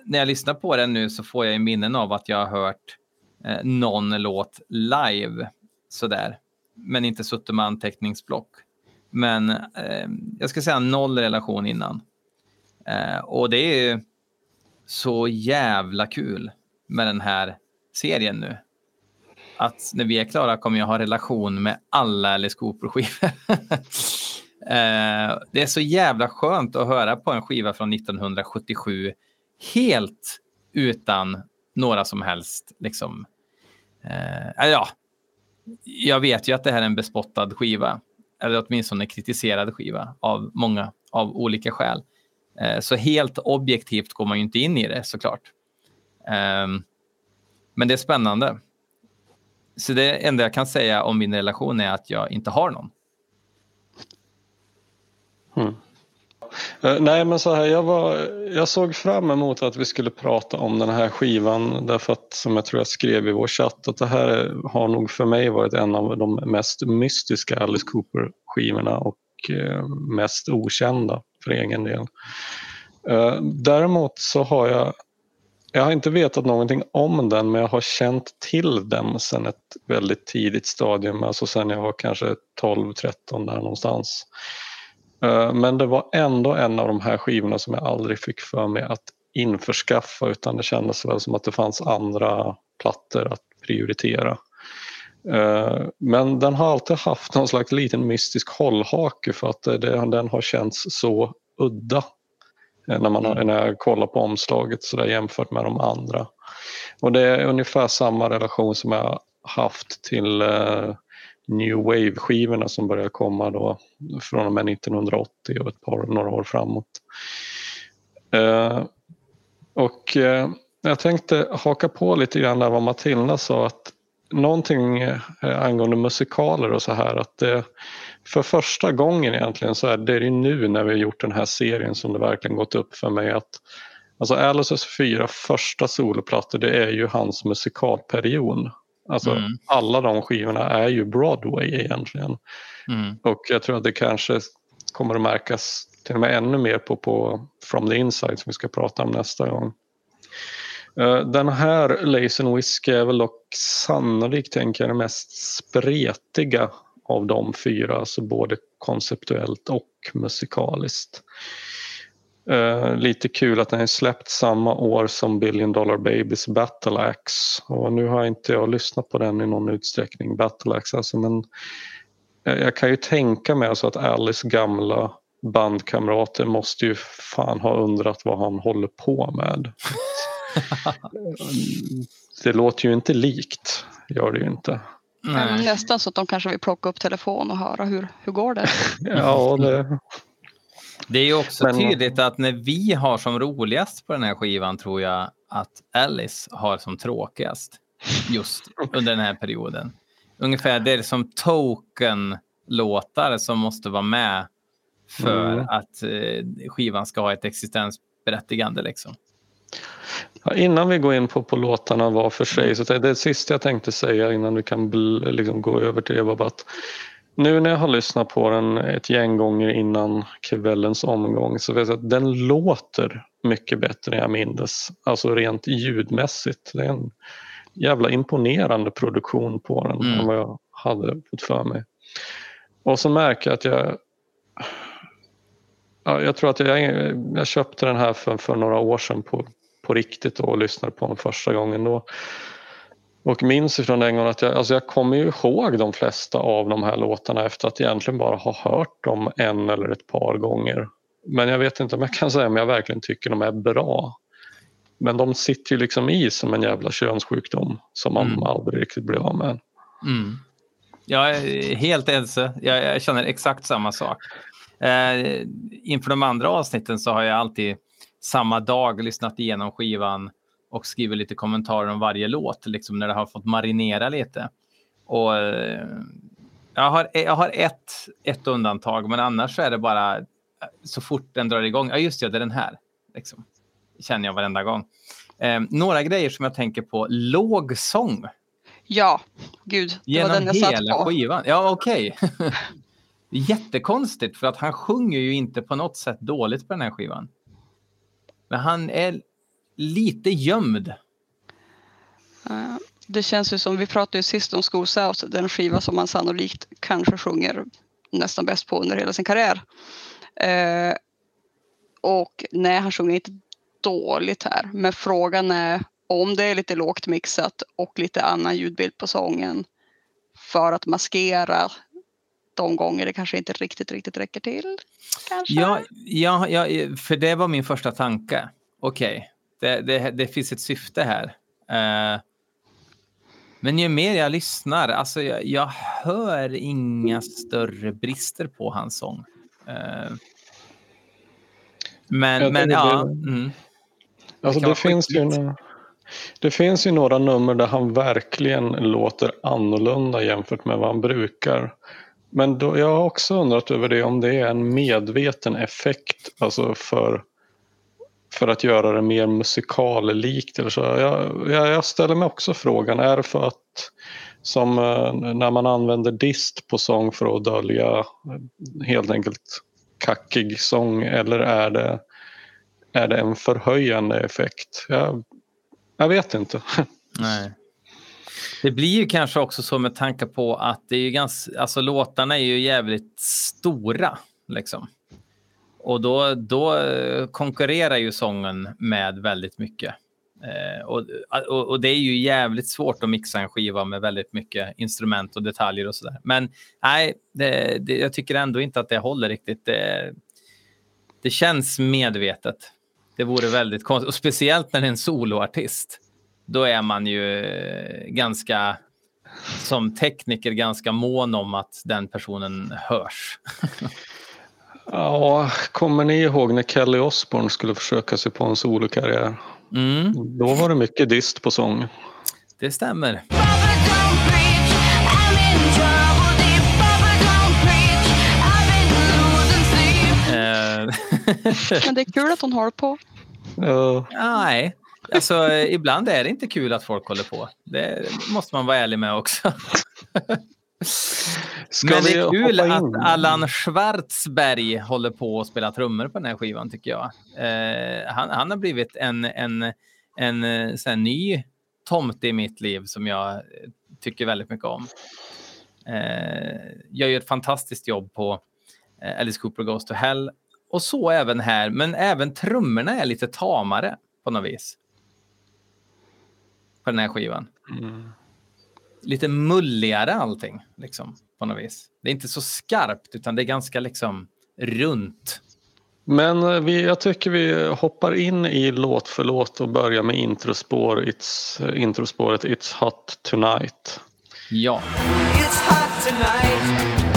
S1: när jag lyssnar på den nu så får jag i minnen av att jag har hört eh, någon låt live sådär. Men inte suttit med anteckningsblock. Men eh, jag ska säga noll relation innan. Eh, och det är ju så jävla kul med den här serien nu. Att när vi är klara kommer jag ha relation med alla Alice Cooper-skivor. eh, det är så jävla skönt att höra på en skiva från 1977 helt utan några som helst liksom. Eh, ja, jag vet ju att det här är en bespottad skiva, eller åtminstone kritiserad skiva av många av olika skäl. Eh, så helt objektivt går man ju inte in i det såklart. Ehm, men det är spännande. Så det enda jag kan säga om min relation är att jag inte har någon.
S2: Mm. Nej men så här, jag, var, jag såg fram emot att vi skulle prata om den här skivan därför att som jag tror jag skrev i vår chatt att det här har nog för mig varit en av de mest mystiska Alice Cooper-skivorna och eh, mest okända för egen del. Eh, däremot så har jag jag har inte vetat någonting om den men jag har känt till den sedan ett väldigt tidigt stadium, alltså sen jag var kanske 12-13 där någonstans. Eh, men det var ändå en av de här skivorna som jag aldrig fick för mig att införskaffa utan det kändes väl som att det fanns andra plattor att prioritera. Eh, Men den har alltid haft någon slags liten mystisk hållhake för att det, den har känts så udda eh, när, man har, när jag kollar på omslaget så där jämfört med de andra. Och det är ungefär samma relation som jag haft till eh, New Wave-skivorna som börjar komma då från och med 1980 och ett par, några år framåt. Eh, och eh, jag tänkte haka på lite grann där vad Matilda sa att någonting eh, angående musikaler och så här att det för första gången egentligen så är det ju nu när vi har gjort den här serien som det verkligen gått upp för mig att alltså Alices fyra första soloplattor det är ju hans musikalperiod. Alltså
S1: Mm.
S2: alla de skivorna är ju Broadway egentligen.
S1: Mm.
S2: Och jag tror att det kanske kommer att märkas till och med ännu mer på, på From the Inside som vi ska prata om nästa gång. Eh, den här Lazen Whisky Whiskey är väl dock sannolikt tänker jag den mest spretiga av de fyra, alltså både konceptuellt och musikaliskt. Uh, lite kul att den är släppt samma år som Billion Dollar Babies Battle Axe och nu har inte jag lyssnat på den i någon utsträckning, Battle Axe alltså, men jag jag kan ju tänka mig alltså att Alice gamla bandkamrater måste ju fan ha undrat vad han håller på med. det låter ju inte likt, gör det ju inte.
S1: Nej.
S3: nästan så att de kanske vill plocka upp telefon och höra hur, hur går det?
S2: Ja, det,
S1: Det är ju också
S2: Men-
S1: tydligt att när vi har som roligast på den här skivan tror jag att Alice har som tråkigast just under den här perioden. Ungefär det är som token-låtar som måste vara med för
S2: Mm.
S1: att eh, skivan ska ha ett existensberättigande. Liksom.
S2: Ja, innan vi går in på, på låtarna var för sig, så det, det sista jag tänkte säga innan vi kan bl, liksom gå över till det var bara att nu när jag har lyssnat på den ett gäng gånger innan kvällens omgång så vet jag att den låter mycket bättre än jag mindes. Alltså rent ljudmässigt. Det är en jävla imponerande produktion på den
S1: Mm.
S2: än vad jag hade fått för mig. Och så märker jag att jag Ja, jag tror att jag, jag köpte den här för, för några år sedan på, på riktigt och lyssnade på den första gången då. Och minns ifrån den gången att jag, alltså jag kommer ju ihåg de flesta av de här låtarna efter att egentligen bara ha hört dem en eller ett par gånger. Men jag vet inte om jag kan säga om jag verkligen tycker de är bra. Men de sitter ju liksom i som en jävla könssjukdom som man
S1: Mm.
S2: aldrig riktigt blir av med.
S1: Mm. Jag är helt ense. Jag, jag känner exakt samma sak. Eh, inför de andra avsnitten så har jag alltid samma dag lyssnat igenom skivan och skrivit lite kommentarer om varje låt, liksom när det har fått marinera lite. Och, eh, jag har, jag har ett, ett undantag, men annars så är det bara eh, så fort den drar igång. Ja, just det, det är den här. Liksom. Känner jag varenda gång. Eh, några grejer som jag tänker på. Låg sång.
S3: Ja, gud. Det
S1: Genom
S3: var den jag satt
S1: hela
S3: på.
S1: skivan? Ja, okej. Jättekonstigt för att han sjunger ju inte på något sätt dåligt på den här skivan. Men han är lite gömd.
S3: Eh, det känns ju som, vi pratade ju sist om School South, den skiva som han sannolikt kanske sjunger nästan bäst på under hela sin karriär. Eh, och nej, han sjunger inte dåligt här. Men frågan är om det är lite lågt mixat och lite annan ljudbild på sången för att maskera de gånger det kanske inte riktigt, riktigt räcker till. Kanske?
S1: Ja, ja, ja, för det var min första tanke. Okej, det, det, det finns ett syfte här. Eh, men ju mer jag lyssnar, alltså jag, jag hör inga större brister på hans sång. Eh, men, men ja.
S2: det-
S1: Mm,
S2: Alltså det,
S1: vara
S2: finns ju några, det finns ju några nummer där han verkligen låter annorlunda jämfört med vad han brukar. Men då, jag har också undrat över det om det är en medveten effekt alltså för, för att göra det mer musikallikt. Eller så. Jag, jag, jag ställer mig också frågan, är det för att som eh, när man använder dist på sång för att dölja helt enkelt kackig sång eller är det är det en förhöjande effekt? Jag, jag vet inte.
S1: nej. Det blir ju kanske också så med tanke på att det är ju ganska, alltså låtarna är ju jävligt stora liksom. Och då, då eh, konkurrerar ju sången med väldigt mycket. Eh, och, eh, och, och det är ju jävligt svårt att mixa en skiva med väldigt mycket instrument och detaljer och sådär. Men nej, det, det, jag tycker ändå inte att det håller riktigt. Det, det känns medvetet. Det vore väldigt konstigt. Och speciellt när det är en soloartist. Då är man ju eh, ganska, som tekniker, ganska mån om att den personen hörs.
S2: Ja, kommer ni ihåg när Kelly Osbourne skulle försöka sig på en solokarriär?
S1: Mm,
S2: Då var det mycket dist på sång.
S1: det stämmer. Eh,
S3: Men det är kul att hon håller på.
S2: Uh,
S1: nej, alltså eh, ibland är det inte kul att folk håller på. Det måste man vara ärlig med också.
S2: ska
S1: Men det är kul att? Allan Schwartzberg håller på att spela trummor på den här skivan tycker jag. Eh, han, han har blivit en, en, en, eh, sån ny tomte i mitt liv som jag eh, tycker väldigt mycket om. Eh, gör ju ett fantastiskt jobb på eh, Alice Cooper Goes to Hell och så även här. Men även trummorna är lite tamare på något vis. På den här skivan
S2: Mm.
S1: lite mulligare allting liksom på något vis. Det är inte så skarpt utan det är ganska liksom runt.
S2: Men eh, vi, jag tycker vi hoppar in i låt för låt och börjar med introspår, it's, eh, introspåret It's Hot Tonight.
S1: Ja,
S4: It's hot tonight.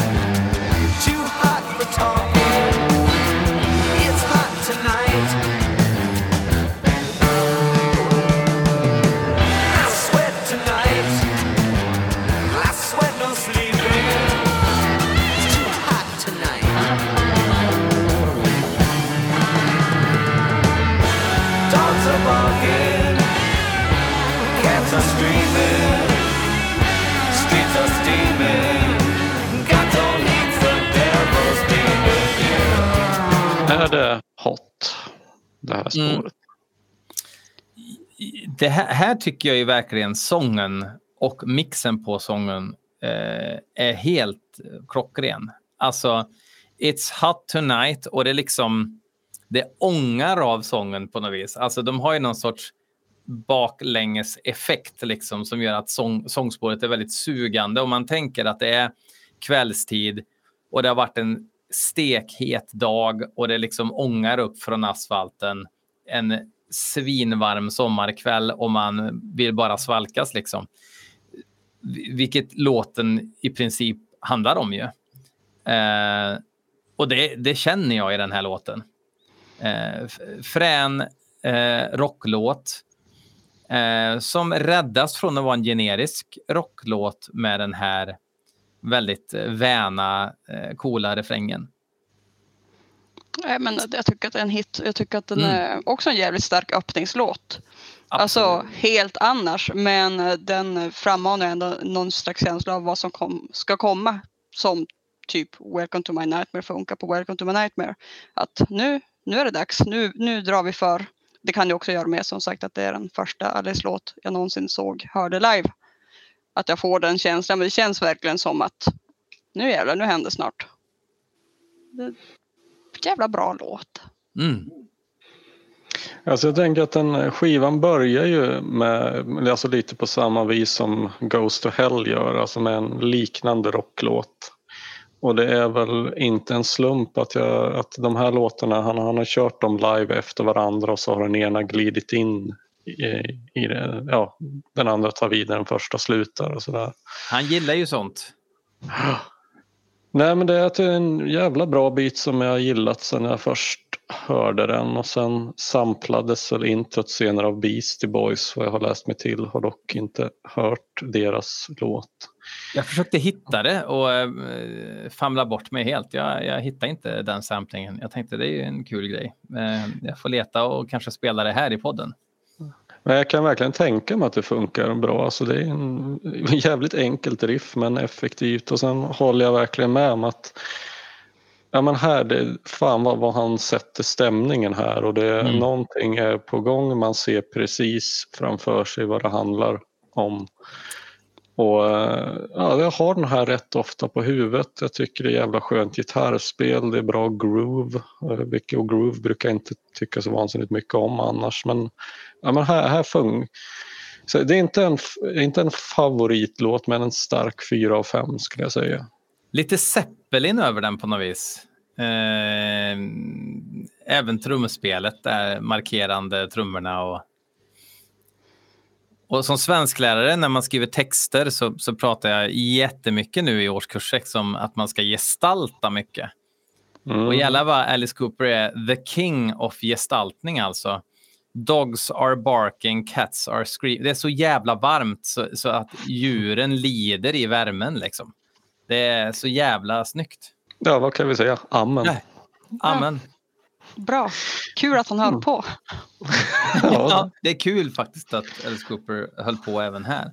S2: Är det hot, det här
S1: Mm.
S2: spåret?
S1: det här, här tycker jag ju verkligen sången och mixen på sången eh, är helt klockren. Alltså, It's hot tonight och det är liksom det ångar av sången på något vis. Alltså de har ju någon sorts baklänges effekt liksom som gör att sång, sångspåret är väldigt sugande. Om man tänker att det är kvällstid och det har varit en stekhet dag och det liksom ångar upp från asfalten. En svinvarm sommarkväll och man vill bara svalkas liksom. Vilket låten i princip handlar om ju. Eh, och det, det känner jag i den här låten. Eh, frän eh, rocklåt eh, som räddas från att vara en generisk rocklåt med den här väldigt eh, väna, eh, coola refrängen.
S3: Nej, men jag tycker att det är en hit. Jag tycker att den
S1: Mm.
S3: är också en jävligt stark öppningslåt. Alltså helt annars, men eh, den frammanar ändå någon slags känsla av vad som kom, ska komma. Som typ Welcome to my nightmare funkar på Welcome to my nightmare. Att nu, nu är det dags, nu, nu drar vi för. Det kan ju också göra med som sagt att det är den första Alice-låt jag någonsin såg, hörde live. Att jag får den känslan, men det känns verkligen som att nu jävlar, nu händer snart. Det, jävla bra låt.
S1: Mm.
S2: Alltså jag tänker att den skivan börjar ju med, alltså lite på samma vis som Ghost to Hell gör, alltså med en liknande rocklåt. Och det är väl inte en slump att, jag, att de här låtarna, han, han har kört dem live efter varandra och så har den ena glidit in i, det, ja, den andra tar vid när den första slutar och sådär.
S1: Han gillar ju sånt.
S2: Nej men det är en jävla bra bit som jag gillat sen jag först hörde den och sen samplades väl introt senare av Beastie Boys vad jag har läst mig till. Har dock inte hört deras låt.
S1: Jag försökte hitta det och äh, famla bort mig helt. Jag, jag hittade inte den samplingen. Jag tänkte det är ju en kul grej. Äh, jag får leta och kanske spela det här i podden.
S2: Men jag kan verkligen tänka mig att det funkar bra. Alltså det är en jävligt enkelt riff men effektivt och sen håller jag verkligen med om att Ja men här, det, fan vad, vad han sätter stämningen här och det
S1: Mm.
S2: någonting är på gång. Man ser precis framför sig vad det handlar om. Och eh, ja, jag har den här rätt ofta på huvudet. Jag tycker det är jävla skönt gitarrspel, det är bra groove. Eh, Vilket och groove brukar jag inte tycka så vansinnigt mycket om annars. Men, ja, men här, här så det är inte en, inte en favoritlåt men en stark fyra av fem skulle jag säga.
S1: Lite Zeppelin över den på något vis. Eh, även trumspelet, där markerande trummorna. Och, och som svensklärare när man skriver texter så, så pratar jag jättemycket nu i årskurs 6 om att man ska gestalta mycket.
S2: Mm.
S1: Och jävlar vad Alice Cooper är the king of gestaltning alltså. Dogs are barking, cats are screaming. Det är så jävla varmt så, så att djuren lider i värmen liksom. Det är så jävla snyggt.
S2: Ja, vad kan vi säga? Amen.
S1: Nej. Amen.
S3: Bra. Kul att han höll
S2: Mm.
S3: på.
S1: Ja, det är kul faktiskt att Alice Cooper höll på även här.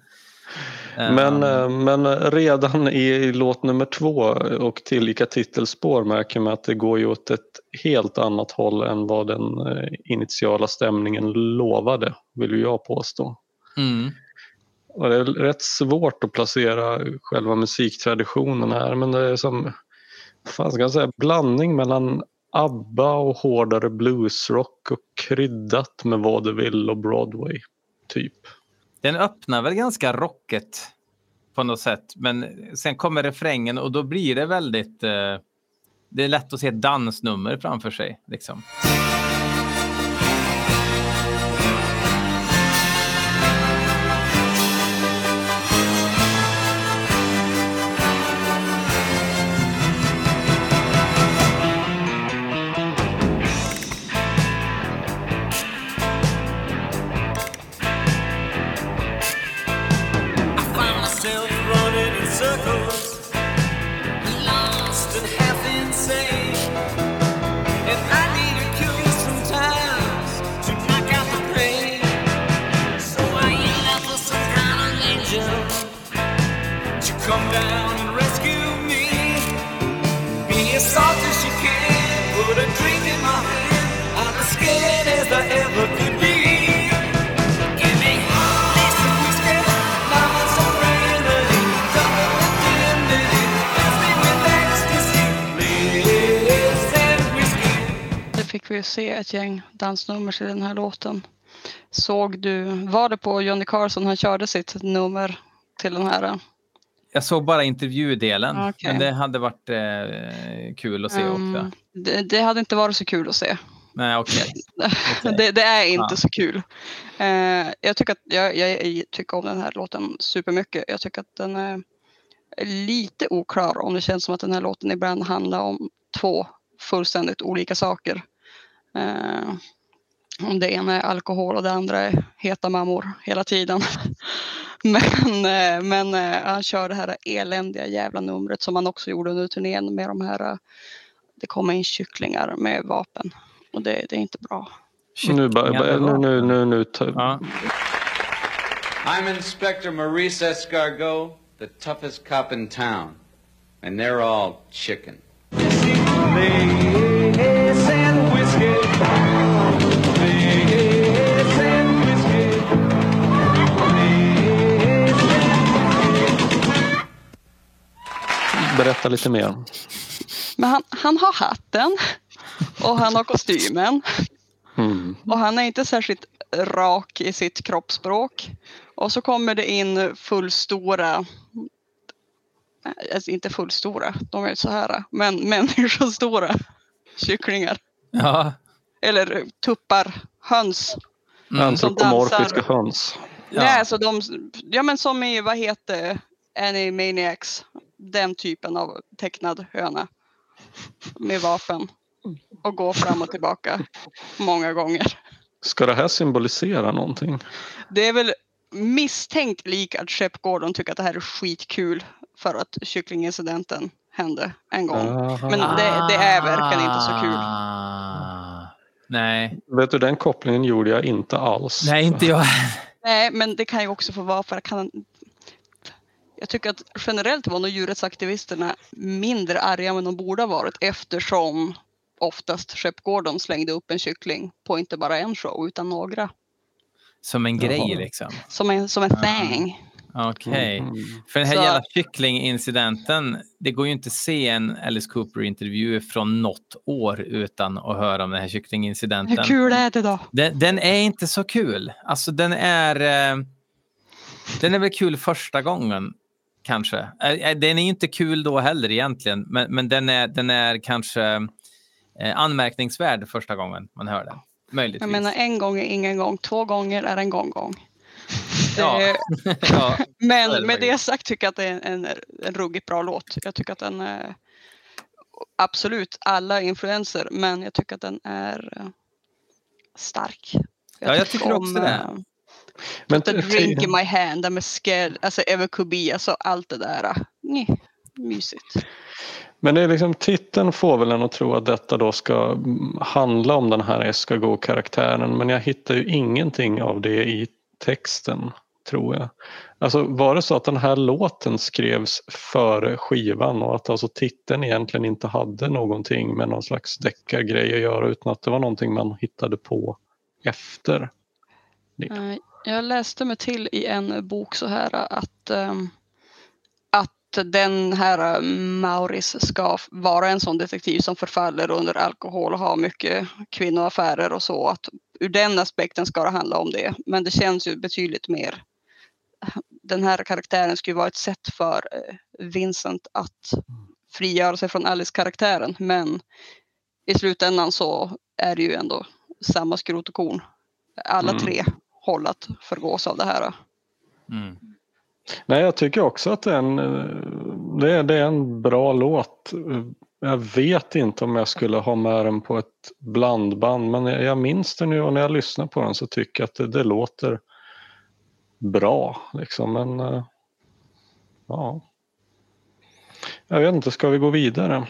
S2: Men, eh, men redan i låt nummer två och tillika titelspår märker man att det går ju åt ett helt annat håll än vad den eh, initiala stämningen lovade, vill ju jag påstå.
S1: mm.
S2: Och det är rätt svårt att placera själva musiktraditionen här men det är som fan ska jag säga, blandning mellan ABBA och hårdare bluesrock och kryddat med vad du vill och Broadway. Typ.
S1: Den öppnar väl ganska rocket på något sätt. Men sen kommer refrängen och då blir det väldigt... Eh, det är lätt att se ett dansnummer framför sig. Liksom.
S3: Ju se ett gäng dansnummer till den här låten. Såg du, var det på Johnny Carson han körde sitt nummer till den här?
S1: Jag såg bara intervjudelen.
S3: Okej.
S1: Men det hade varit eh, kul att se
S3: Um,
S1: också.
S3: det, det hade inte varit så kul att se.
S1: Nej, okej. Okej.
S3: Det, det är inte
S1: Ja.
S3: så kul. Eh, jag, tycker att, jag, jag tycker om den här låten supermycket. Jag tycker att den är lite oklar om det känns som att den här låten ibland handlar om två fullständigt olika saker. Eh, om det ena är alkohol och det andra är heta mammor hela tiden. men eh, men eh, han kör det här eländiga jävla numret som han också gjorde under turnén med de här det kommer in kycklingar med vapen och det, det är inte bra.
S2: Nu, nu, nu, nu, nu,
S1: Ja.
S7: I'm Inspector Maurice Escargot, the toughest cop in town. And they're all chicken.
S2: Berätta lite mer.
S3: Men han, han har hatten och han har kostymen
S2: Mm.
S3: och han är inte särskilt rak i sitt kroppsspråk. Och så kommer det in fullstora, alltså inte fullstora, de är så här, men människostora kycklingar.
S1: Ja.
S3: Eller tuppar, höns.
S1: Mm.
S2: Antropomorfiska höns.
S1: Ja.
S3: Nej, alltså de, ja men som i, vad heter Animaniacs, den typen av tecknad höna. Med vapen. Och gå fram och tillbaka många gånger.
S2: Ska det här symbolisera någonting?
S3: Det är väl misstänkt lik att Shep Gordon tycker att det här är skitkul för att kycklingincidenten hände en gång.
S2: Aha.
S3: Men det, det är verkligen inte så kul.
S1: Ah. Nej.
S2: Vet du, den kopplingen gjorde jag inte alls.
S1: Nej, inte jag.
S3: Nej, men det kan ju också få vara för att. Jag tycker att generellt var nog djurrättsaktivisterna mindre arga än de borde ha varit eftersom oftast Shep Gordon slängde upp en kyckling på inte bara en show utan några.
S1: Som en
S2: Jaha.
S1: grej liksom.
S3: Som en, som en thing.
S1: Okej.
S2: Mm.
S1: För den här
S3: Så-
S1: jävla kycklingincidenten, det går ju inte att se en Alice Cooper-intervju från något år utan att höra om den här kycklingincidenten.
S3: Hur kul är det då?
S1: Den, den är inte så kul. Alltså den är... Eh, den är väl kul första gången, kanske. Eh, eh, den är inte kul då heller egentligen, men, men den, är, den är kanske eh, anmärkningsvärd första gången man hör den. Möjligtvis.
S3: Jag menar en gång är ingen gång, två gånger är en gång gång.
S1: Ja. ja. Så är
S3: Men
S1: det
S3: med det sagt tycker jag att det är en, en ruggigt bra låt. Jag tycker att den är absolut alla influenser, men jag tycker att den är eh, stark.
S1: Ja, jag tycker också det.
S3: Eh,
S2: Men
S3: The drink in my hand, med scared, alltså Ever could be, alltså allt det där. eh, Nej, mysigt.
S2: Men det är liksom, titeln får väl en att tro att detta då ska handla om den här Escargot-karaktären men jag hittar ju ingenting av det i texten, tror jag. Alltså var det så att den här låten skrevs före skivan och att alltså titeln egentligen inte hade någonting med någon slags deckargrej att göra utan att det var någonting man hittade på efter? det?
S3: Jag läste mig till i en bok så här att, ehm, att den här eh, Maurice ska vara en sån detektiv som förfaller under alkohol och har mycket kvinnoaffärer och så. Att ur den aspekten ska det handla om det. Men det känns ju betydligt mer. Den här karaktären skulle vara ett sätt för eh, Vincent att frigöra sig från Alice-karaktären. Men i slutändan så är det ju ändå samma skrot och korn. Alla
S2: Mm.
S3: tre håll att förgås av det här.
S1: Mm.
S2: Nej, jag tycker också att det är en, det är, det är en bra låt. Jag vet inte om jag skulle ha med den på ett blandband men jag, jag minns den nu och när jag lyssnar på den så tycker jag att det, det låter bra. Liksom. Men eh, ja. Jag vet inte, ska vi gå vidare?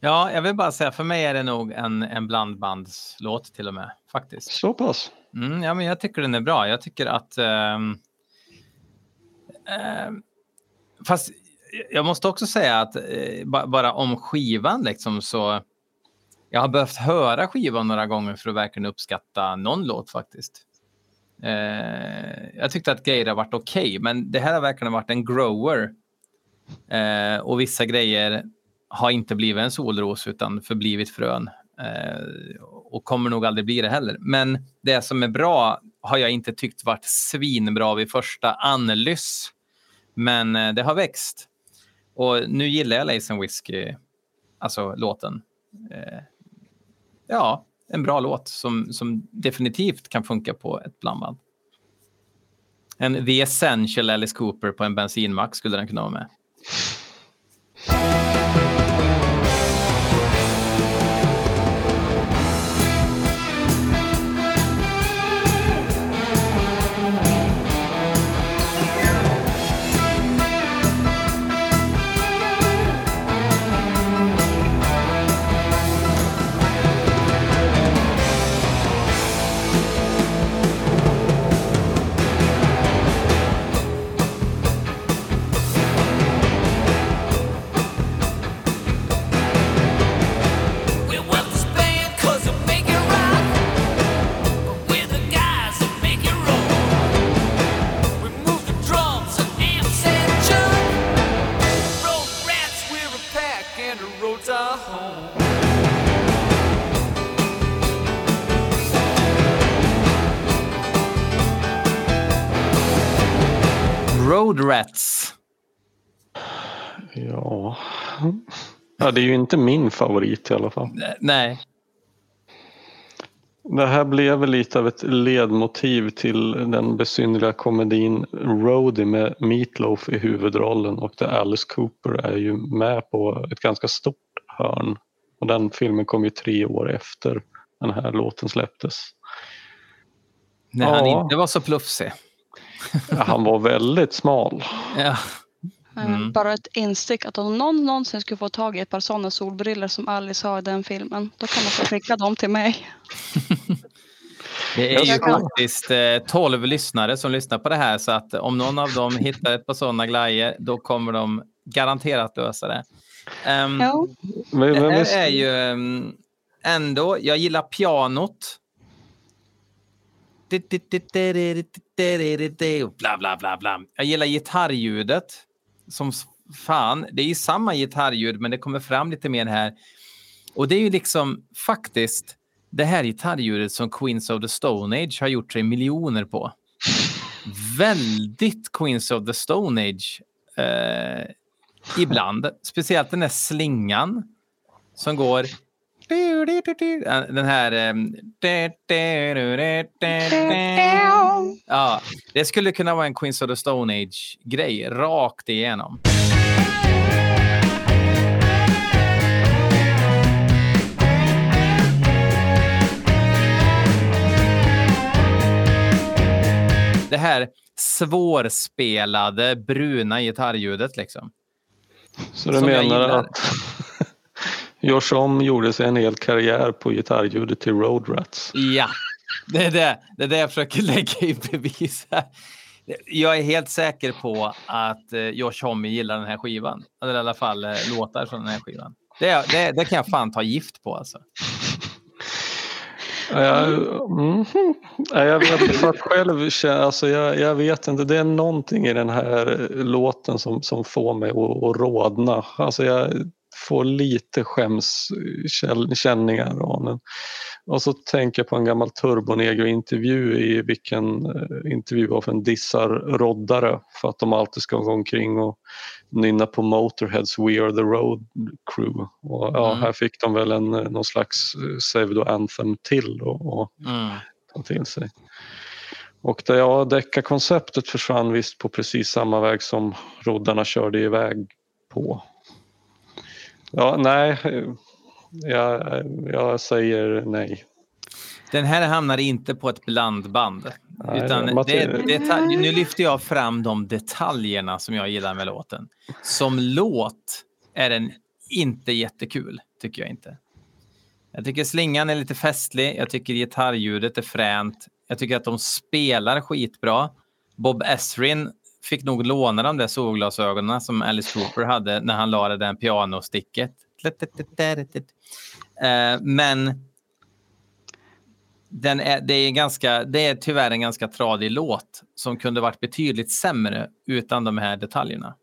S1: Ja, jag vill bara säga, för mig är det nog en, en blandbandslåt till och med, faktiskt.
S2: Så pass?
S1: Mm, ja, men jag tycker den är bra. Jag tycker att... ehm, ehm, fast jag måste också säga att eh, bara om skivan liksom så... Jag har behövt höra skivan några gånger för att verkligen uppskatta någon låt faktiskt. Eh, jag tyckte att grejer har varit okej, men det här har verkligen varit en grower. Eh, och vissa grejer har inte blivit en solros utan förblivit frön. Eh, och kommer nog aldrig bli det heller. Men det som är bra har jag inte tyckt varit svinbra vid första anlyss. Men eh, det har växt. Och nu gillar jag Lace and Whiskey, alltså låten. Eh, ja, en bra låt som, som definitivt kan funka på ett blandband. En The Essential Alice Cooper på en bensinmack skulle den kunna vara med.
S2: Ja, det är ju inte min favorit i alla fall.
S1: Nej.
S2: Det här blev väl lite av ett ledmotiv till den besynnerliga komedin Roadie med Meatloaf i huvudrollen och där Alice Cooper är ju med på ett ganska stort hörn. Och den filmen kom ju tre år efter den här låten släpptes.
S1: När han
S2: Ja.
S1: inte var så plufsig.
S2: Ja, Han var väldigt smal.
S1: Ja.
S3: Eh,
S1: Mm.
S3: Bara ett instick att om någon någonsin skulle få tag i ett par sådana solbriller som Alice har i den filmen, då kan man få skicka dem till mig.
S1: Det är ju faktiskt eh, 12 lyssnare som lyssnar på det här så att om någon av dem hittar ett par sådana glajjor då kommer de garanterat lösa det. Ehm,
S3: Ja.
S1: Det här är ju ehm, ändå, jag gillar pianot. Bla, bla, bla, bla. Jag gillar gitarrljudet. Som fan. Det är ju samma gitarrljud men det kommer fram lite mer här. Och det är ju liksom faktiskt det här gitarrljudet som Queens of the Stone Age har gjort sig miljoner på. Väldigt Queens of the Stone Age eh, ibland. Speciellt den där slingan som går... Den här... ehm, Ja, det skulle kunna vara en Queens of the Stone Age-grej rakt igenom. Det här svårspelade bruna gitarrljudet liksom.
S2: så du menar att Josh Om gjorde sig en hel karriär på gitarrljudet till Road Rats?
S1: Ja, det är det, det är det jag försöker lägga i bevis här. Jag är helt säker på att eh, Josh Homme gillar den här skivan. Eller i alla fall eh, låtar från den här skivan. Det, det, det kan jag fan ta gift på alltså.
S2: Jag, mm, jag vet inte för att själv alltså jag, jag vet inte, det är någonting i den här eh, låten som, som får mig att, att rodna. Alltså jag får lite skämskänningar av den. Och så tänker jag på en gammal Turbonegro-intervju i vilken eh, en dissar roddare för att de alltid ska gå omkring och nynna på Motorheads We Are The Road Crew. Och ja,
S1: Mm.
S2: här fick de väl en, eh, någon slags eh, pseudo-anthem till och, och
S1: Mm.
S2: ta till sig. Och det, ja, deckarkonceptet försvann visst på precis samma väg som roddarna körde iväg på. Ja, nej, jag, jag säger nej.
S1: Den här hamnar inte på ett blandband.
S2: Nej,
S1: utan det, detalj, nu lyfter jag fram de detaljerna som jag gillar med låten. Som låt är den inte jättekul, tycker jag inte. Jag tycker slingan är lite festlig. Jag tycker gitarrljudet är fränt. Jag tycker att de spelar skitbra. Bob Esrin fick nog låna de där solglasögonen som Alice Cooper hade när han la det där pianosticket. Eh, men den är, det, är ganska, det är tyvärr en ganska tradig låt som kunde varit betydligt sämre utan de här detaljerna.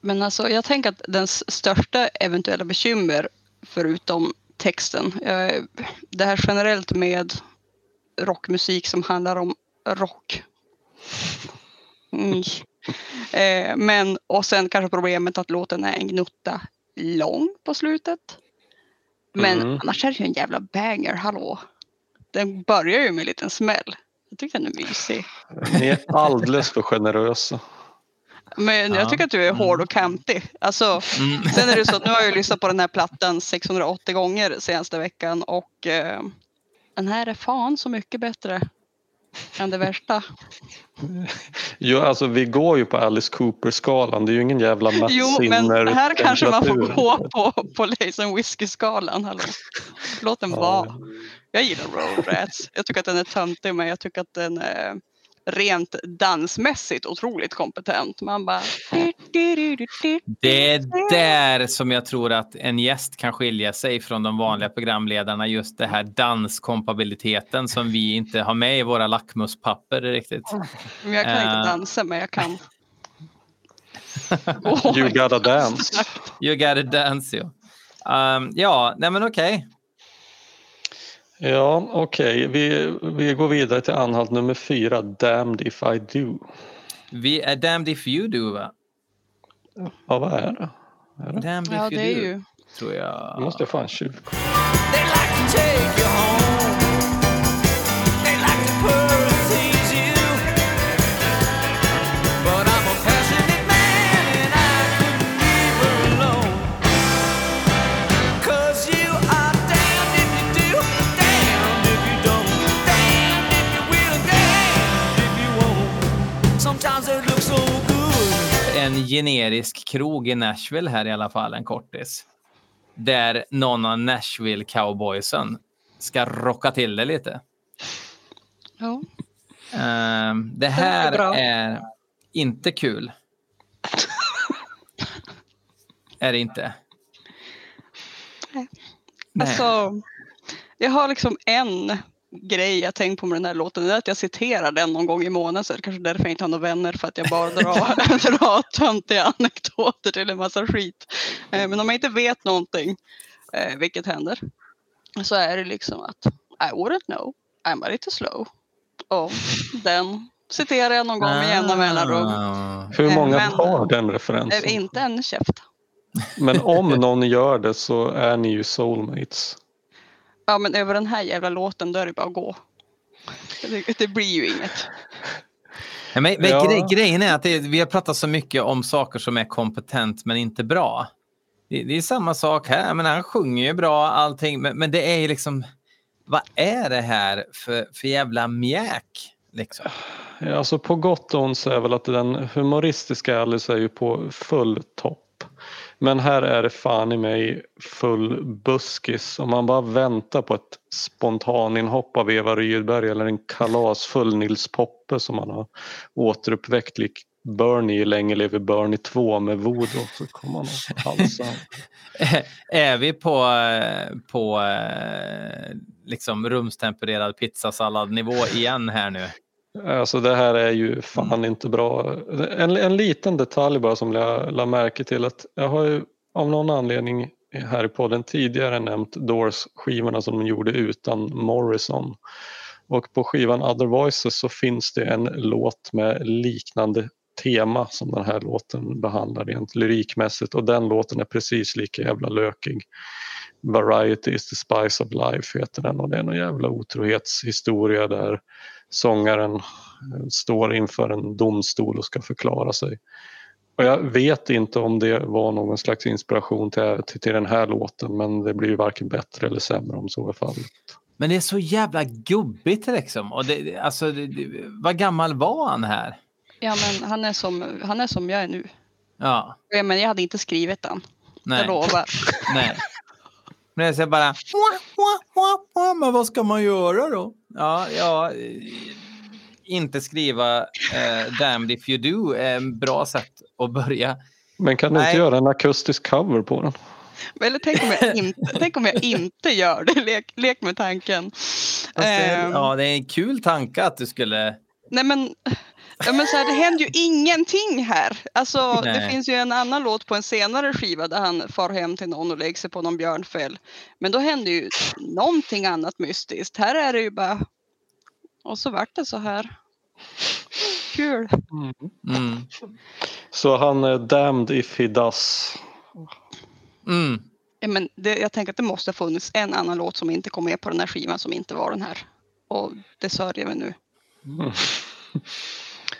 S3: Men alltså, jag tänker att den största eventuella bekymmer, förutom texten, eh, det här generellt med rockmusik som handlar om rock. Mm. Eh, men, och sen kanske problemet att låten är en gnutta lång på slutet. Men
S2: Mm.
S3: annars är det ju en jävla banger, hallå. Den börjar ju med en liten smäll. Jag tycker den är mysig.
S2: Ni är alldeles för generösa.
S3: Men
S1: Ja.
S3: jag tycker att du är hård och kantig. Alltså,
S1: Mm.
S3: Sen är det så att nu har jag lyssnat på den här plattan 680 gånger senaste veckan och eh, den här är fan så mycket bättre än det värsta.
S2: Jo, alltså, vi går ju på Alice Cooper-skalan. Det är ju ingen jävla Mats
S3: Jo, men här kanske man får gå på, på Lace and Whiskey-skalan. Låt den
S2: Ja.
S3: vara. Jag gillar Road Rats. Jag tycker att den är töntig men jag tycker att den är rent dansmässigt otroligt kompetent. Man bara...
S1: Det är där som jag tror att en gäst kan skilja sig från de vanliga programledarna. Just det här danskompabiliteten som vi inte har med i våra lackmuspapper riktigt.
S3: Jag kan
S1: Eh.
S3: inte dansa men jag kan... Oh
S2: You gotta dance.
S1: You gotta dance you. Um, ja, nej men okej.
S2: Ja, okej. Vi, vi går vidare till anhalt nummer fyra, Damned if I do.
S1: Vi är Damned if you do, va?
S2: Ja, vad är det?
S1: Damned
S3: Ja,
S1: if you
S3: det är
S1: do,
S3: ju...
S1: tror
S2: Nu
S1: jag.
S2: måste jag fan tjuvkolla.
S4: They
S1: En generisk krog i Nashville här i alla fall, en kortis. Där någon av Nashville cowboysen ska rocka till det lite.
S3: Ja.
S1: Ehm, det här
S3: bra.
S1: är inte kul. är det inte.
S3: Nej.
S1: Nej.
S3: Alltså, jag har liksom en grej jag tänkt på med den här låten. Är att jag citerar den någon gång i månaden. Så det är kanske därför jag inte har några vänner. För att jag bara drar, drar töntiga anekdoter till en massa skit. Eh, Men om jag inte vet någonting, eh, vilket händer, så är det liksom att I wouldn't know, I'm a little slow. Och den citerar jag någon gång med jämna mellanrum.
S1: Ah.
S2: Hur
S3: Eh,
S2: många
S3: men-
S2: har den referensen?
S3: Inte en käft.
S2: Men om någon gör det så är ni ju soulmates.
S3: Ja men över den här jävla låten då är det bara att gå. Det, det blir ju inget.
S1: Ja, men, men
S2: Ja.
S1: gre- grejen är att det, vi har pratat så mycket om saker som är kompetent men inte bra. Det, det är samma sak här. Men han sjunger ju bra allting. Men, men det är ju liksom... Vad är det här för, för jävla mjäk? Liksom?
S2: Ja, Alltså på gott och ont så är väl att den humoristiska Alice är ju på full topp. Men här är det fan i mig full buskis. Om man bara väntar på ett spontaninhopp av Eva Rydberg eller en kalasfull Nils Poppe som man har återuppväckt lik Bernie i Länge lever Bernie 2 med voodoo så kommer man halsa.
S1: är vi på, eh, på eh, liksom rumstempererad pizzasalladnivå igen här nu?
S2: Alltså det här är ju fan inte bra. En, en liten detalj bara som jag la märke till att jag har ju av någon anledning här i podden tidigare nämnt Doors-skivorna som de gjorde utan Morrison. Och på skivan Other Voices så finns det en låt med liknande tema som den här låten behandlar rent lyrikmässigt och den låten är precis lika jävla lökig. Variety is the spice of life heter den och det är någon jävla otrohetshistoria där sångaren eh, står inför en domstol och ska förklara sig. Och jag vet inte om det var någon slags inspiration till, till, till den här låten men det blir ju varken bättre eller sämre om så är fallet.
S1: Men det är så jävla gubbigt liksom. Och det, alltså, det, det, vad gammal var han här?
S3: Ja men han är som, han är som jag är nu.
S1: Ja,
S3: Ja, men jag hade inte skrivit den. Jag
S1: nej.
S3: lovar.
S1: nej. Men jag säger bara, men vad ska man göra då? Ja, ja inte skriva eh, Damned if you do är en bra sätt att börja.
S2: Men kan du
S1: Nej.
S2: inte göra en akustisk cover på den?
S3: Eller tänk om jag inte, tänk om jag inte gör det. Lek, lek med tanken.
S1: Det,
S3: Ehm,
S1: ja, det är en kul tanke att du skulle...
S3: Nej men, ja, men så här, det händer ju ingenting här. Alltså, det finns ju en annan låt på en senare skiva där han far hem till någon och lägger sig på någon björnfäll. Men då händer ju någonting annat mystiskt. Här är det ju bara... Och så vart det så här. Kul.
S1: Mm.
S2: Så han är damned if he does.
S1: Mm.
S3: Ja, men det, jag tänker att det måste ha funnits en annan låt som inte kom med på den här skivan som inte var den här. Och det sörjer vi nu.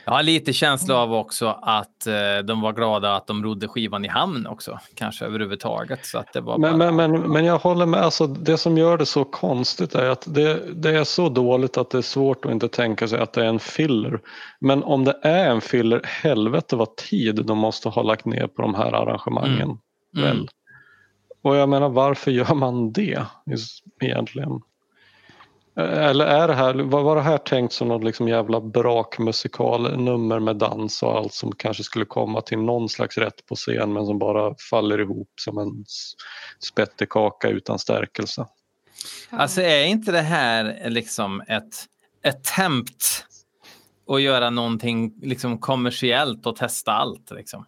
S1: Jag har lite känsla av också att eh, de var glada att de rodde skivan i hamn också. Kanske överhuvudtaget. Så att det var
S2: Men,
S1: bara...
S2: men, men, men jag håller med, alltså, det som gör det så konstigt är att det, det är så dåligt att det är svårt att inte tänka sig att det är en filler. Men om det är en filler, helvete vad tid de måste ha lagt ner på de här arrangemangen.
S1: Mm.
S2: Väl? Och jag menar varför gör man det egentligen? Eller är det här, var var det här tänkt som något liksom jävla brakmusikal nummer med dans och allt som kanske skulle komma till någon slags rätt på scen men som bara faller ihop som en spettekaka utan stärkelse?
S1: Alltså är inte det här liksom ett attempt att göra någonting liksom kommersiellt och testa allt? Liksom.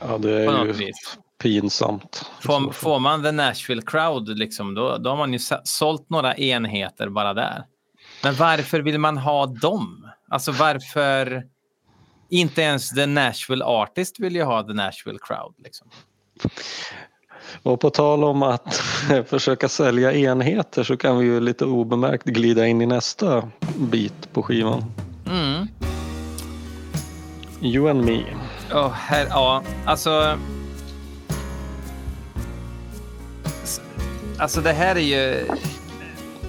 S2: Ja det är ju. Pinsamt.
S1: Får, får man the Nashville crowd, liksom, då, då har man ju sålt några enheter bara där. Men varför vill man ha dem? Alltså varför? Inte ens The Nashville Artist vill ju ha The Nashville Crowd. Liksom.
S2: Och på tal om att försöka sälja enheter så kan vi ju lite obemärkt glida in i nästa bit på skivan.
S1: Mm.
S2: You and me.
S1: Oh, här, ja, alltså... Alltså det här är ju...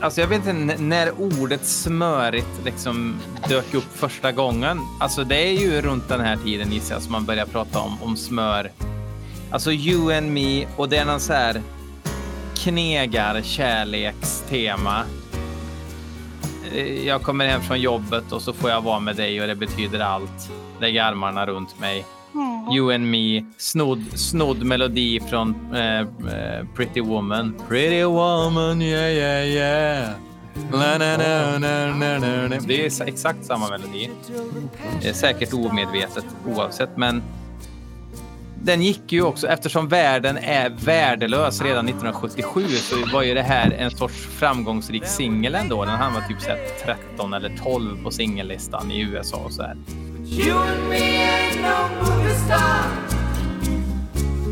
S1: Alltså jag vet inte när ordet smörigt liksom dök upp första gången. Alltså det är ju runt den här tiden gissar jag som man börjar prata om, om smör. Alltså you and me och det är någon så här knegar kärlekstema. Eh, jag kommer hem från jobbet och så får jag vara med dig och det betyder allt. Lägg armarna runt mig. You and me. Snodd, snodd melodi från eh, eh, Pretty Woman. Pretty Woman, yeah, yeah, yeah. Na, na, na, na, na, na, na. Det är exakt samma melodi. Eh, säkert omedvetet oavsett, men den gick ju också, eftersom världen är värdelös redan 1977 så var ju det här en sorts framgångsrik singel ändå. Den hamnade typ så här 13 eller 12 på singellistan i USA och så här.
S4: You and me ain't no movie star.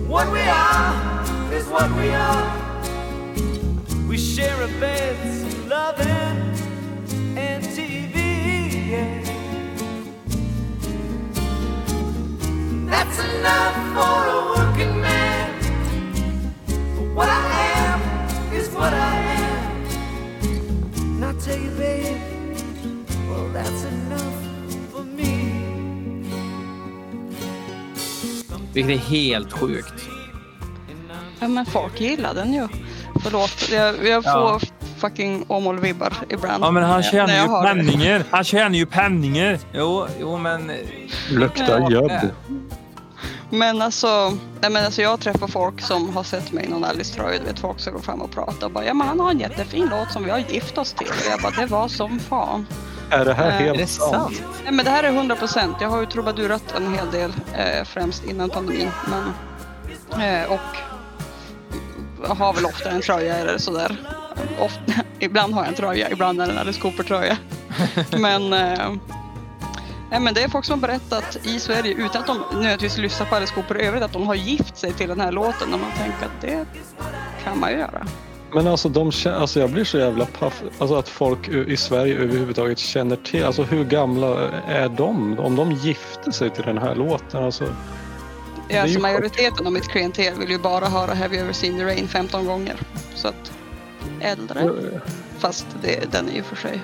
S4: What we are is what we are. We share a bed, some loving, and TV. Yeah. That's enough for a working man. But what I am is what I am. And I tell you, babe, well, that's enough
S1: Vilket är helt sjukt.
S3: Ja, men folk gillar den ju. Förlåt, jag, jag får
S1: Ja.
S3: fucking Åmål-vibbar ibland.
S8: Ja, men han tjänar ju penningar. Han tjänar ju penningar.
S1: Jo, jo men...
S2: Luktar gödd.
S3: Men alltså, nej men alltså jag träffar folk som har sett mig i någon Alice-tröja. Du vet folk som går fram och pratar och bara ja men han har en jättefin låt som vi har gift oss till. Och jag bara det var som fan.
S2: Är det här
S3: Eh,
S1: Är det
S2: helt sant?
S1: sant?
S3: Nej men det här är 100 procent. Jag har ju trubadurat en hel del eh, främst innan pandemin. Men, eh, och har väl ofta en tröja eller sådär. Ofta, ibland har jag en tröja, ibland är det en Alice Cooper-tröja. men, eh, nej, men det är folk som har berättat i Sverige utan att de nödvändigtvis lyssnar på Alice Cooper i övrigt att de har gift sig till den här låten och man tänker att det kan man ju göra.
S2: Men alltså, de, alltså jag blir så jävla paff. Alltså att folk i Sverige överhuvudtaget känner till. Alltså hur gamla är de? Om de gifte sig till den här låten. Alltså,
S3: Ja, alltså majoriteten av mitt klientel vill ju bara höra Have you ever seen the rain 15 gånger. Så att äldre, fast det, den är ju för sig.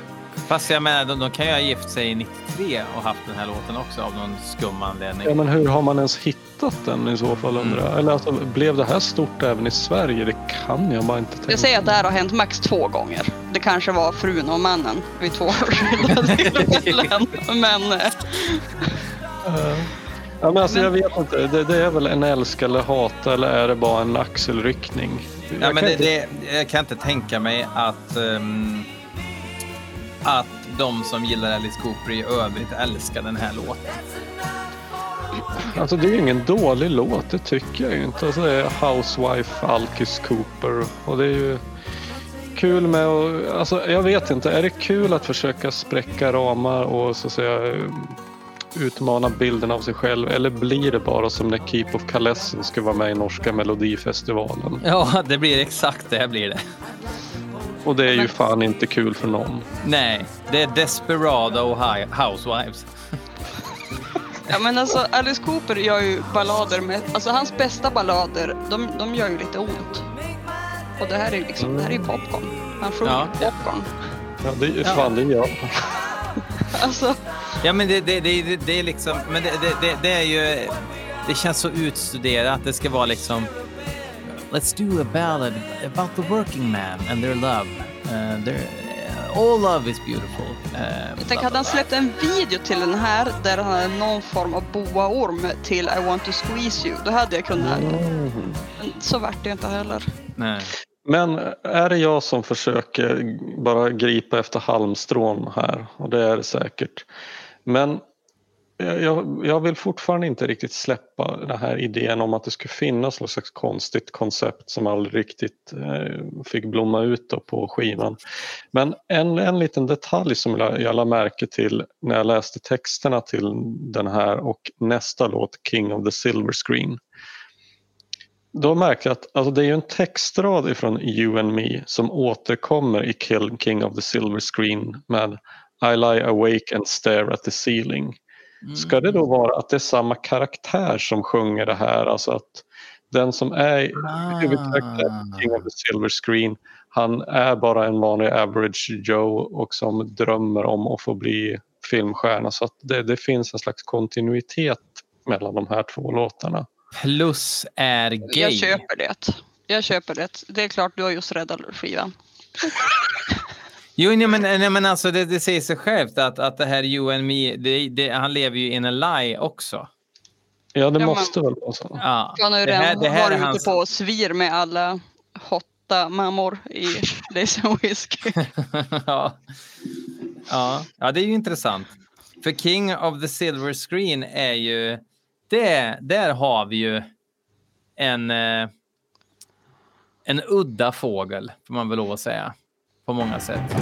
S1: Fast jag menar, de, de kan ju ha gift sig 93 och haft den här låten också av någon skum anledning.
S2: ja, men hur har man ens hittat den i så fall undrar jag? Eller alltså, blev det här stort även i Sverige? Det kan jag bara inte tänka
S3: Jag säger att det här har hänt max två gånger. Det kanske var frun och mannen vid två skilda tillfällen. Men eh,
S2: Ja, men alltså, jag vet inte. Det, det är väl en älska eller hata eller är det bara en axelryckning?
S1: Ja,
S2: Jag
S1: men
S2: kan
S1: det,
S2: inte-
S1: det, jag kan inte tänka mig att, ehm, att de som gillar Alice Cooper i övrigt älskar den här låten.
S2: Alltså det är ju ingen dålig låt, det tycker jag ju inte. Alltså det är Housewife Alkis Cooper och det är ju kul med att, alltså jag vet inte, är det kul att försöka spräcka ramar och så att säga utmana bilden av sig själv eller blir det bara som när Keep of Kalessen ska vara med i norska melodifestivalen?
S1: Ja, det blir exakt det blir det.
S2: Och det är ju fan inte kul för någon.
S1: Nej, det är Desperado och Housewives.
S3: Ja men alltså Alice Cooper gör ju ballader med, alltså hans bästa ballader, de, de gör ju lite ont. Och det här är liksom, det här är ju popcorn. Han sjunger
S1: Ja.
S3: popcorn.
S2: Ja, det, är fan det gör
S3: Alltså,
S1: Ja, men det, det, det, det, det är liksom, men det, det, det, det är ju, det känns så utstuderat. Det ska vara liksom, let's do a ballad about the working man and their love. Uh, their, all love is beautiful. Uh,
S3: jag tänker, hade han släppt en video till den här där han hade någon form av boaorm till I want to squeeze you, då hade jag kunnat. Men så vart det inte heller.
S1: Nej.
S2: Men är det jag som försöker bara gripa efter halmstrån här? Och det är det säkert. Men jag, jag- vill fortfarande inte riktigt släppa den här idén om att det skulle finnas något slags konstigt koncept som aldrig riktigt eh, fick blomma ut då på skivan. Men en, en liten detalj som jag, jag lade märke till när jag läste texterna till den här och nästa låt King of the Silver Screen. Då märkte jag att alltså det är ju en textrad ifrån You and Me som återkommer i Kill King of the Silver Screen med I lie awake and stare at the ceiling. Ska det då vara att det är samma karaktär som sjunger det här? Alltså att den som är huvudkaraktären i King of the Silver Screen han är bara en vanlig average Joe och som drömmer om att få bli filmstjärna. Så att det, det finns en slags kontinuitet mellan de här två låtarna.
S1: Plus är gay.
S3: Jag köper det. Jag köper det. Det är klart du har just räddat skivan.
S1: Jo, nej, men, nej, men alltså det, det säger sig självt att, att det här You and Me, det, det, han lever ju in a lie också.
S2: Ja, det
S3: Ja,
S2: måste väl vara så.
S1: Ja.
S3: Han har ju
S1: Det här-
S3: redan
S1: det här är
S3: varit
S1: hans-
S3: ute på svir med alla hotta mammor i and Whiskey.
S1: ja. Ja. ja, det är ju intressant. För King of the Silver Screen är ju... Det, där har vi ju en, eh, en udda fågel, får man väl lov att säga. På många sätt.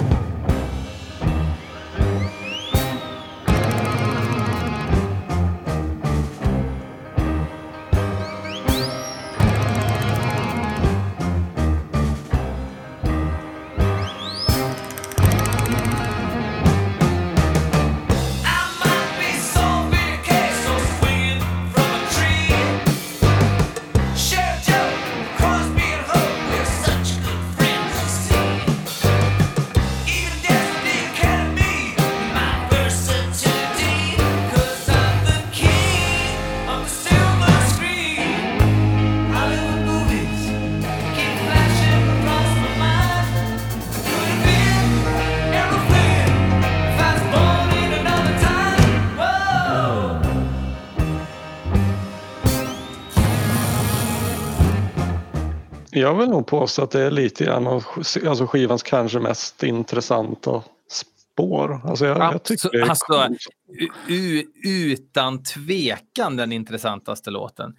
S2: Jag vill nog påstå att det är lite grann av alltså skivans kanske mest intressanta spår. Alltså jag, jag tycker det är
S1: Alltså, utan tvekan den intressantaste låten.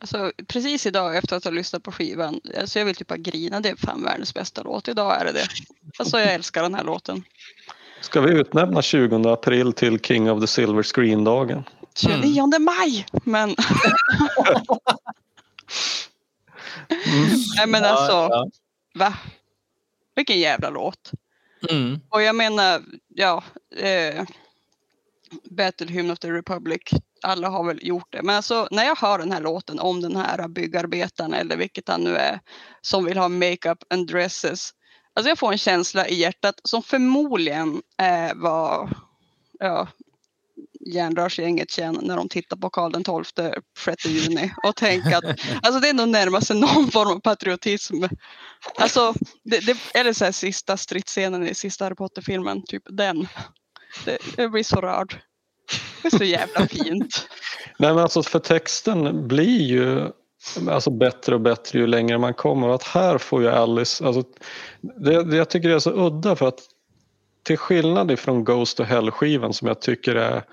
S3: Alltså, precis idag efter att ha lyssnat på skivan, alltså jag vill typ ha grina. Det är fan världens bästa låt. Idag är det det. Alltså jag älskar den här låten.
S2: Ska vi utnämna 20 april till King of the Silver Screen-dagen?
S3: 29 maj! Men... Nej men alltså,
S1: Ja,
S3: va? Vilken jävla låt.
S1: Mm.
S3: Och jag menar, ja, eh, Battle Hymn of the Republic, alla har väl gjort det. Men alltså när jag hör den här låten om den här byggarbetaren eller vilket han nu är som vill ha makeup and dresses. Alltså jag får en känsla i hjärtat som förmodligen eh, var ja, järnrörsgänget känner när de tittar på Karl den 12 6 juni och tänker att alltså det är nog närmast någon form av patriotism. Alltså, det, det, eller så här sista stridsscenen i sista Harry Potter-filmen, typ den. Det, det blir så rörd. Det är så jävla fint.
S2: Nej men alltså för texten blir ju alltså bättre och bättre ju längre man kommer. Att här får ju Alice, alltså, det, det jag tycker det är så udda för att till skillnad ifrån Ghost to Hell-skivan som jag tycker är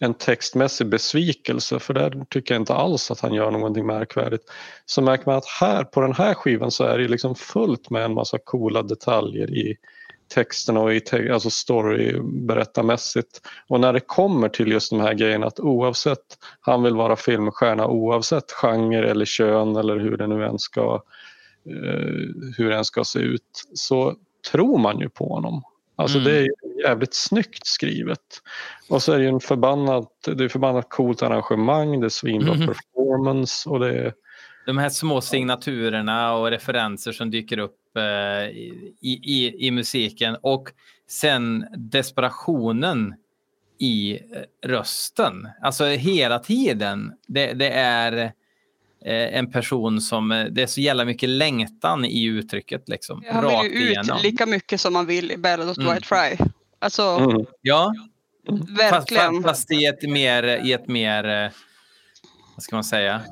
S2: en textmässig besvikelse för där tycker jag inte alls att han gör någonting märkvärdigt. Så märker man att här på den här skivan så är det liksom fullt med en massa coola detaljer i texterna och i te- alltså storyberättarmässigt. Och när det kommer till just de här grejerna att oavsett han vill vara filmstjärna oavsett genre eller kön eller hur det nu än ska eh, hur den ska se ut så tror man ju på honom. Alltså
S1: Mm.
S2: det är ju jävligt snyggt skrivet. Och så är det ju en förbannat, det är förbannat coolt arrangemang, det är svinbra
S1: Mhm.
S2: performance och det är
S1: De här små signaturerna och referenser som dyker upp eh, i, i, i musiken och sen desperationen i eh, rösten. Alltså hela tiden. Det, det är eh, en person som, eh, det är så jävla mycket längtan i uttrycket liksom.
S3: Han
S1: rakt
S3: vill ju ut
S1: igenom.
S3: lika mycket som man vill i Ballad of
S1: Mm.
S3: Dwight Fry. Alltså
S2: mm.
S1: Ja,
S3: verkligen.
S1: fast, fast i ett mer, i ett mer, eh, vad ska man säga?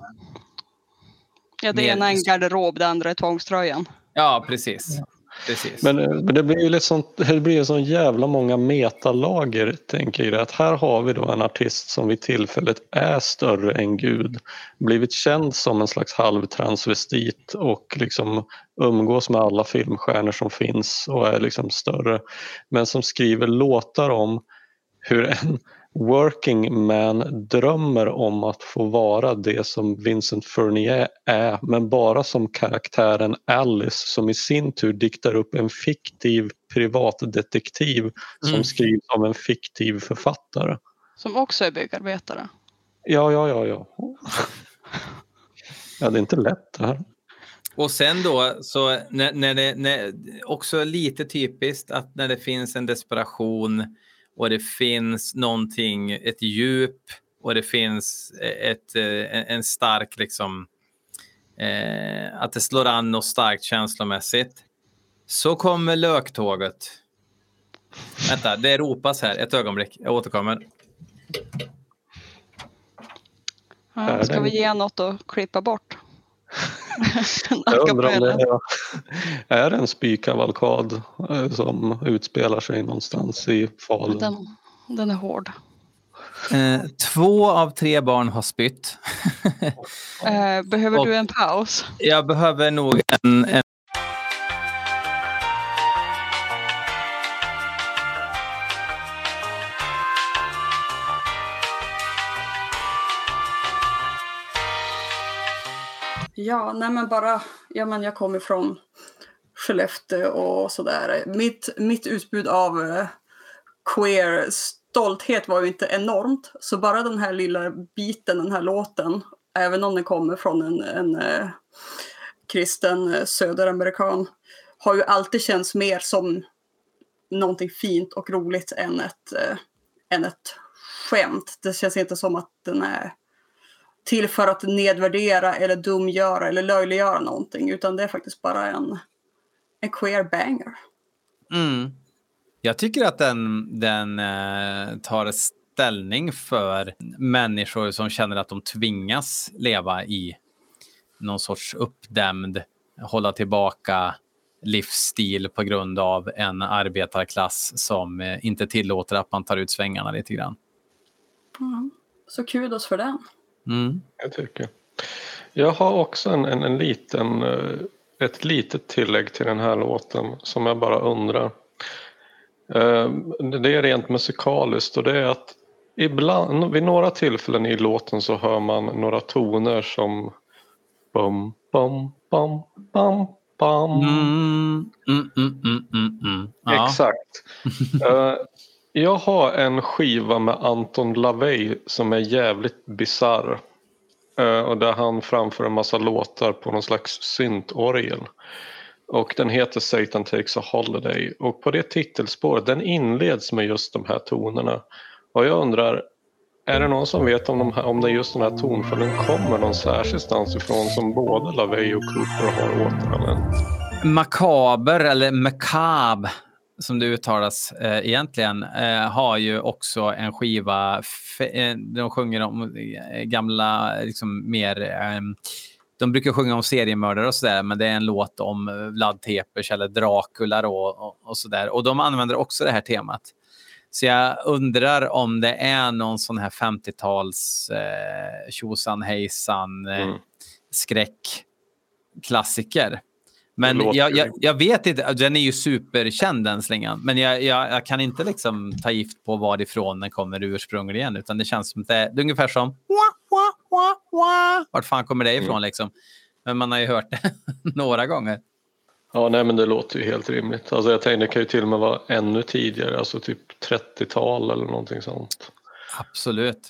S3: Ja, det
S1: mer-
S3: ena är en garderob, det andra är tvångströjan.
S1: Ja, precis. Precis.
S2: Men, eh, men det blir ju liksom, det blir så jävla många metalager tänker jag. Att här har vi då en artist som vid tillfället är större än Gud. Blivit känd som en slags halvtransvestit och liksom umgås med alla filmstjärnor som finns och är liksom större. Men som skriver låtar om hur en working man drömmer om att få vara det som Vincent Furnier är men bara som karaktären Alice som i sin tur diktar upp en fiktiv privatdetektiv som
S1: Mm.
S2: skrivs av en fiktiv författare.
S3: Som också är byggarbetare.
S2: Ja, ja, ja, ja. Ja, det är inte lätt det här.
S1: Och sen då, så när, när det när, också lite typiskt att när det finns en desperation och det finns någonting, ett djup och det finns ett, eh, en, stark liksom, eh, att det slår an något starkt känslomässigt. Så kommer löktåget. Vänta, det ropas här. Ett ögonblick, jag återkommer.
S3: Ja, ska vi ge något att klippa bort?
S2: Jag undrar om det är, är en spykavalkad eh, som utspelar sig någonstans i Falun.
S3: den, den är hård.
S1: Eh, två av tre barn har spytt.
S3: Eh, behöver
S1: Och-
S3: du en paus?
S1: Jag behöver nog en, en
S9: Ja, nej men bara, ja men jag kommer från Skellefteå och sådär. Mitt, mitt utbud av eh, queer stolthet var ju inte enormt. Så bara den här lilla biten, den här låten, även om den kommer från en, en eh, kristen eh, söderamerikan, har ju alltid känts mer som någonting fint och roligt än ett, eh, än ett skämt. Det känns inte som att den är till för att nedvärdera eller dumgöra eller löjliggöra någonting utan det är faktiskt bara en, en queer banger.
S1: Mm. Jag tycker att den, den eh, tar ställning för människor som känner att de tvingas leva i någon sorts uppdämd, hålla tillbaka livsstil på grund av en arbetarklass som eh, inte tillåter att man tar ut svängarna lite grann.
S9: Mm. Så kudos för den.
S1: Mm.
S2: Jag tycker. Jag har också en, en, en liten, eh, ett litet tillägg till den här låten som jag bara undrar. Eh, Det är rent musikaliskt och det är att ibland, vid några tillfällen i låten så hör man några toner som bum, bum, bum, bum, bum.
S1: Mm, mm, mm, mm, mm, mm. Ja.
S2: Exakt. Jag har en skiva med Anton LaVey som är jävligt bizarr. Eh, och där han framför en massa låtar på någon slags syntorgel. Och den heter Satan takes a holiday. Och på det titelspåret, den inleds med just de här tonerna. Och jag undrar, är det någon som vet om, de här, om det är just den här tonföljden kommer någon särskild stans ifrån som både LaVey och Cooper har återanvänt?
S1: Makaber, eller Makab som det uttalas eh, egentligen, eh, har ju också en skiva. Eh, de sjunger om eh, gamla, liksom mer... Eh, de brukar sjunga om seriemördare och sådär, men det är en låt om eh, Vlad Tepes eller Dracula då, och, och sådär. Och de använder också det här temat. Så jag undrar om det är någon sån här 50-tals eh, tjosan hejsan eh,
S2: Mm.
S1: skräckklassiker. Men jag, jag, jag vet inte, den är ju superkänd den slingan. Men jag, jag, kan inte liksom ta gift på varifrån den kommer ursprungligen. Utan det känns som det är, det är ungefär som... Vart fan kommer det ifrån liksom? Men man har ju hört det några gånger.
S2: Ja, nej men det låter ju helt rimligt. Alltså jag tänkte det kan ju till och med vara ännu tidigare, alltså typ 30-tal eller någonting sånt.
S1: Absolut.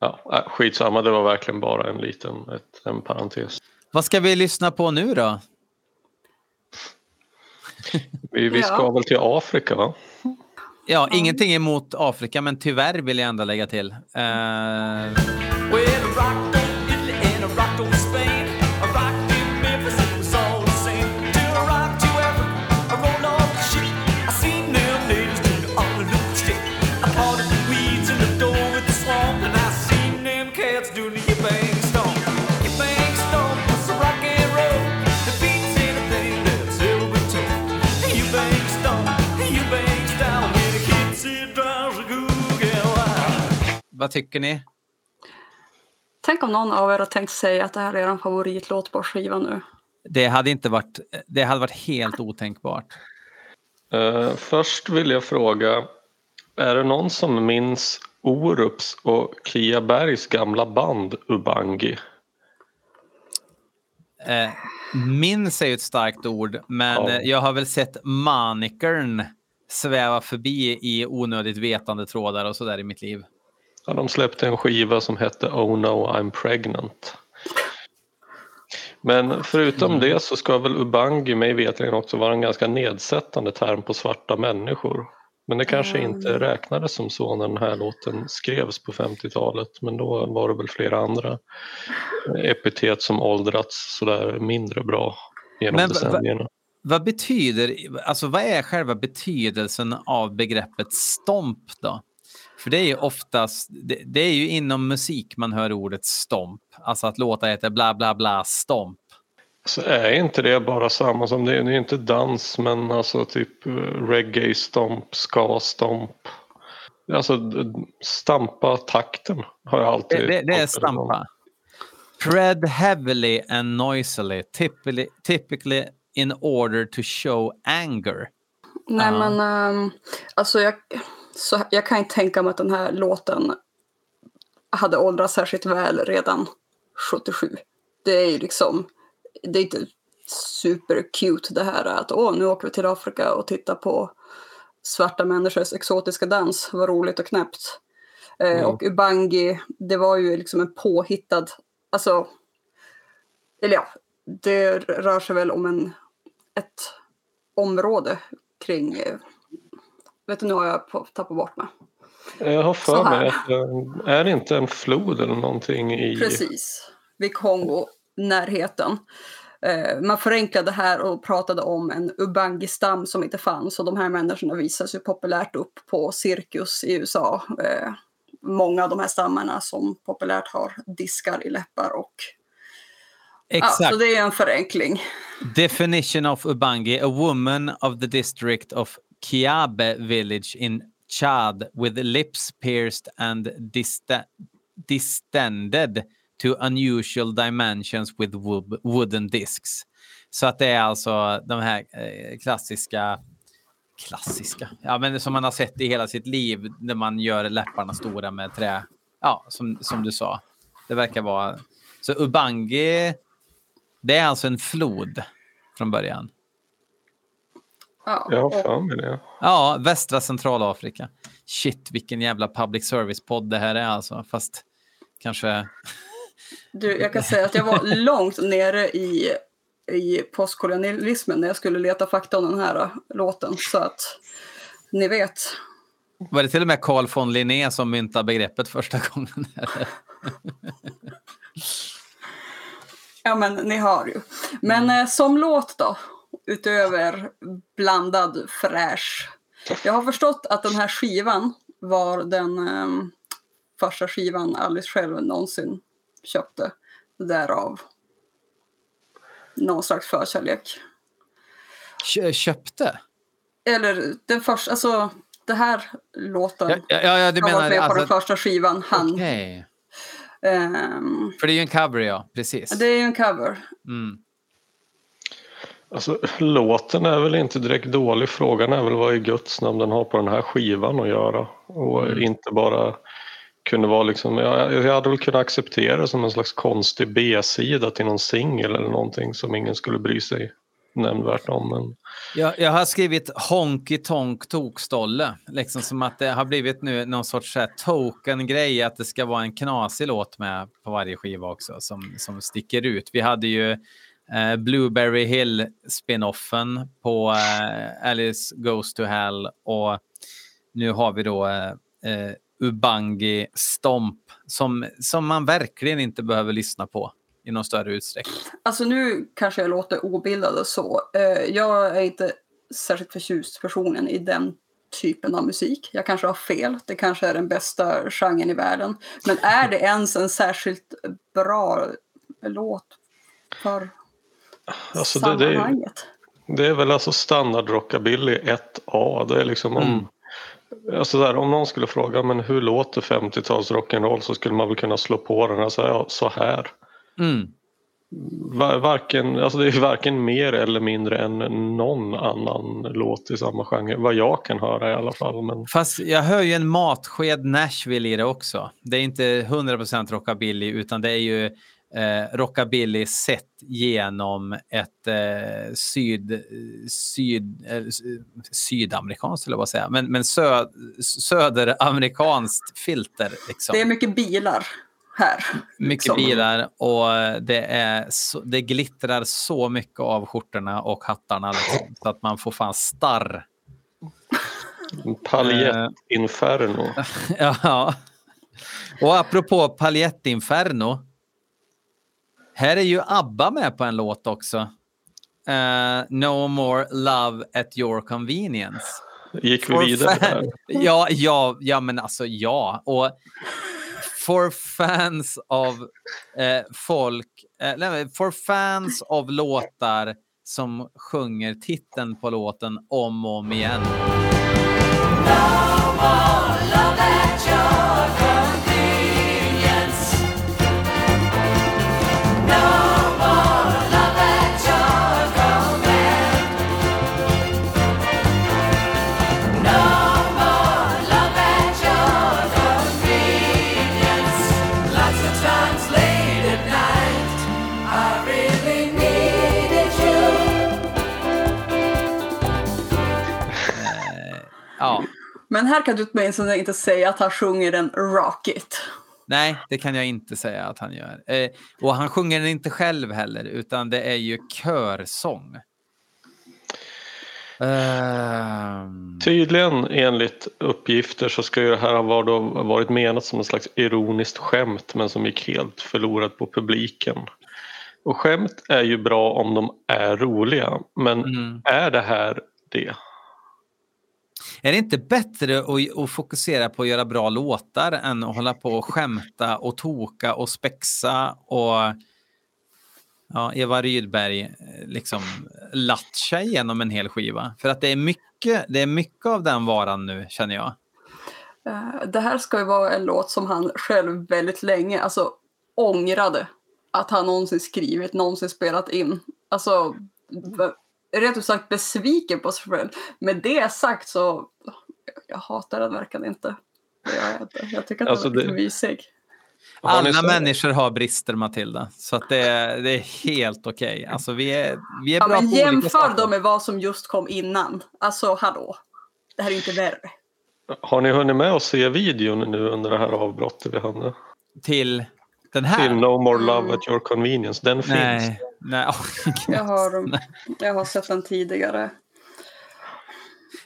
S2: Ja, äh, skitsamma, det var verkligen bara en liten ett, en parentes.
S1: Vad ska vi lyssna på nu då?
S2: Vi, vi ska
S9: Ja.
S2: väl till Afrika va?
S1: Ja, ingenting emot Afrika, men tyvärr vill jag ändå lägga till. Eh, Vad tycker ni?
S3: Tänk om någon av er har tänkt säga att det här är er favoritlåt på skivan nu.
S1: Det hade inte varit, det hade varit helt otänkbart.
S2: Eh, först vill jag fråga, är det någon som minns Orups och Kia Bergs gamla band Ubangi?
S1: Eh, minns är ju ett starkt ord, men
S2: Ja.
S1: jag har väl sett manikern sväva förbi i onödigt vetande trådar och sådär i mitt liv.
S2: Ja, de släppte en skiva som hette Oh no I'm pregnant. Men förutom det så ska väl Ubangi mig veterligen också vara en ganska nedsättande term på svarta människor. Men det kanske inte räknades som så när den här låten skrevs på 50-talet. Men då var det väl flera andra epitet som åldrats sådär mindre bra genom
S1: Men
S2: decennierna.
S1: Vad betyder, alltså vad är själva betydelsen av begreppet stomp då? För det är ju oftast, det, det är ju inom musik man hör ordet stomp. Alltså att låta heter bla bla bla stomp.
S2: Så är inte det bara samma som det är, det är inte dans men alltså typ eh, reggae stomp, ska stomp. Alltså stampa takten har jag alltid
S1: Det, det, det är stampa. Tread heavily and noisily, typically, typically in order to show anger.
S3: Nej
S1: Ja.
S3: men ehm, alltså jag, så, jag kan inte tänka mig att den här låten hade åldrats särskilt väl redan 77. Det är ju liksom, det är inte super cute det här att åh nu åker vi till Afrika och tittar på svarta människors exotiska dans, vad roligt och knäppt. Eh,
S2: Mm.
S3: Och Ubangi, det var ju liksom en påhittad, alltså, eller ja, det rör sig väl om en, ett område kring, eh, vet du nu har jag på, tappat bort mig.
S2: Jag har för mig att eh, är det inte en flod eller någonting i...
S3: Precis, vid Kongo, närheten. Eh, man förenklade här och pratade om en Ubangi-stam som inte fanns och de här människorna visas ju populärt upp på cirkus i USA. Eh, många av de här stammarna som populärt har diskar i läppar och ja,
S1: Exakt.
S3: så det är en förenkling.
S1: Definition of Ubangi, a woman of the district of Kiabe village in Chad with lips pierced and dist- distended to unusual dimensions with wood- wooden discs. Så att det är alltså de här eh, klassiska, klassiska, ja men som man har sett i hela sitt liv när man gör läpparna stora med trä. Ja, som, som du sa. Det verkar vara... Så Ubangi, det är alltså en flod från början.
S3: Ja,
S2: Jag har för mig det.
S1: Ja, västra Centralafrika. Shit, vilken jävla public service-podd det här är alltså. Fast kanske...
S3: Du, jag kan säga att jag var långt nere i, i postkolonialismen när jag skulle leta fakta om den här äh, låten. Så att ni vet.
S1: Var det till och med Carl von Linné som myntade begreppet första gången?
S3: Ja, men ni har ju. Men eh, som låt då? Utöver blandad fräsch. Jag har förstått att den här skivan var den eh, första skivan Alice själv någonsin köpte. Därav någon slags förkärlek.
S1: Kö- Köpte?
S3: Eller den första, alltså det här låten
S1: Ja, ja, ja du menar...
S3: med på den
S1: Alltså,
S3: första skivan, han.
S1: Okej.
S3: Ehm,
S1: För det är ju en cover, ja. Precis.
S3: det är ju en cover.
S1: Mm.
S2: Alltså, låten är väl inte direkt dålig. Frågan är väl vad i Guds namn den har på den här skivan att göra. Och
S1: Mm.
S2: inte bara kunde vara liksom, jag, jag hade väl kunnat acceptera det som en slags konstig B-sida till någon singel eller någonting som ingen skulle bry sig nämnvärt om. Men
S1: Jag, jag har skrivit Honky Tonk Tokstolle. Liksom som att det har blivit nu någon sorts här token-grej att det ska vara en knasig låt med på varje skiva också som, som sticker ut. Vi hade ju eh, Blueberry Hill spinoffen på eh, Alice Goes to Hell och nu har vi då eh, eh, Ubangi Stomp som, som man verkligen inte behöver lyssna på i någon större utsträckning.
S3: Alltså nu kanske jag låter obildad och så. Eh, jag är inte särskilt förtjust personligen i den typen av musik. Jag kanske har fel. Det kanske är den bästa genren i världen. Men är det ens en särskilt bra låt för
S2: alltså det, det, är, det är väl alltså standard rockabilly 1A. Det är liksom om
S1: Mm.
S2: alltså där, om någon skulle fråga men hur låter 50-tals rock'n'roll så skulle man väl kunna slå på den och säga ja, så här.
S1: Mm.
S2: Va- Varken, alltså det är varken mer eller mindre än någon annan låt i samma genre. Vad jag kan höra i alla fall. Men
S1: Fast jag hör ju en matsked Nashville i det också. Det är inte 100% rockabilly utan det är ju eh, rockabilly sett genom ett eh, syd, syd, eh, sydamerikanskt, eller vad säga, men, men sö, söderamerikanskt filter. Liksom.
S3: Det är mycket bilar här.
S1: Mycket
S3: liksom.
S1: bilar och det, är så, det glittrar så mycket av skjortorna och hattarna liksom, så att man får fan starr.
S2: paljettinferno.
S1: Ja. Och apropå paljettinferno. Här är ju ABBA med på en låt också. Eh, no more love at your convenience.
S2: Gick vi
S1: For
S2: vidare
S1: fan-? Ja, ja, ja, men alltså ja. Och for fans av eh, folk, eh, nej, for fans av låtar som sjunger titeln på låten om och om igen. Ja,
S3: Men här kan du åtminstone inte säga att han sjunger en Rocket.
S1: nej, det kan jag inte säga att han gör. Eh, och han sjunger den inte själv heller, utan det är ju körsång. Ehm,
S2: Tydligen enligt uppgifter så ska ju det här ha varit menat som en slags ironiskt skämt men som gick helt förlorat på publiken. Och skämt är ju bra om de är roliga men
S1: mm.
S2: är det här det?
S1: Är det inte bättre att, att fokusera på att göra bra låtar än att hålla på och skämta och toka och spexa och ja, Eva Rydberg eh, liksom latcha igenom en hel skiva? För att det är mycket, det är mycket av den varan nu känner jag.
S3: Eh, det här ska ju vara en låt som han själv väldigt länge alltså, ångrade att han någonsin skrivit, någonsin spelat in. Alltså, rätt ut sagt besviken på sig själv. Med det sagt så, jag hatar den verkligen inte. Det jag inte. Jag tycker att
S2: Alltså,
S3: den är
S2: det-
S3: lite mysig.
S1: Alla människor har brister Matilda, så att det, är- det är helt okej. Alltså vi är, vi är
S3: Ja,
S1: bra
S3: men
S1: på olika
S3: jämför då med vad som just kom innan. Alltså, hallå. Det här är inte värre.
S2: Har ni hunnit med att se videon nu under det här avbrottet vi hade?
S1: Till den här?
S2: Till No More Love
S3: Mm.
S2: at Your Convenience. Den finns.
S1: Nej, nej.
S3: Jag har, jag har sett den tidigare.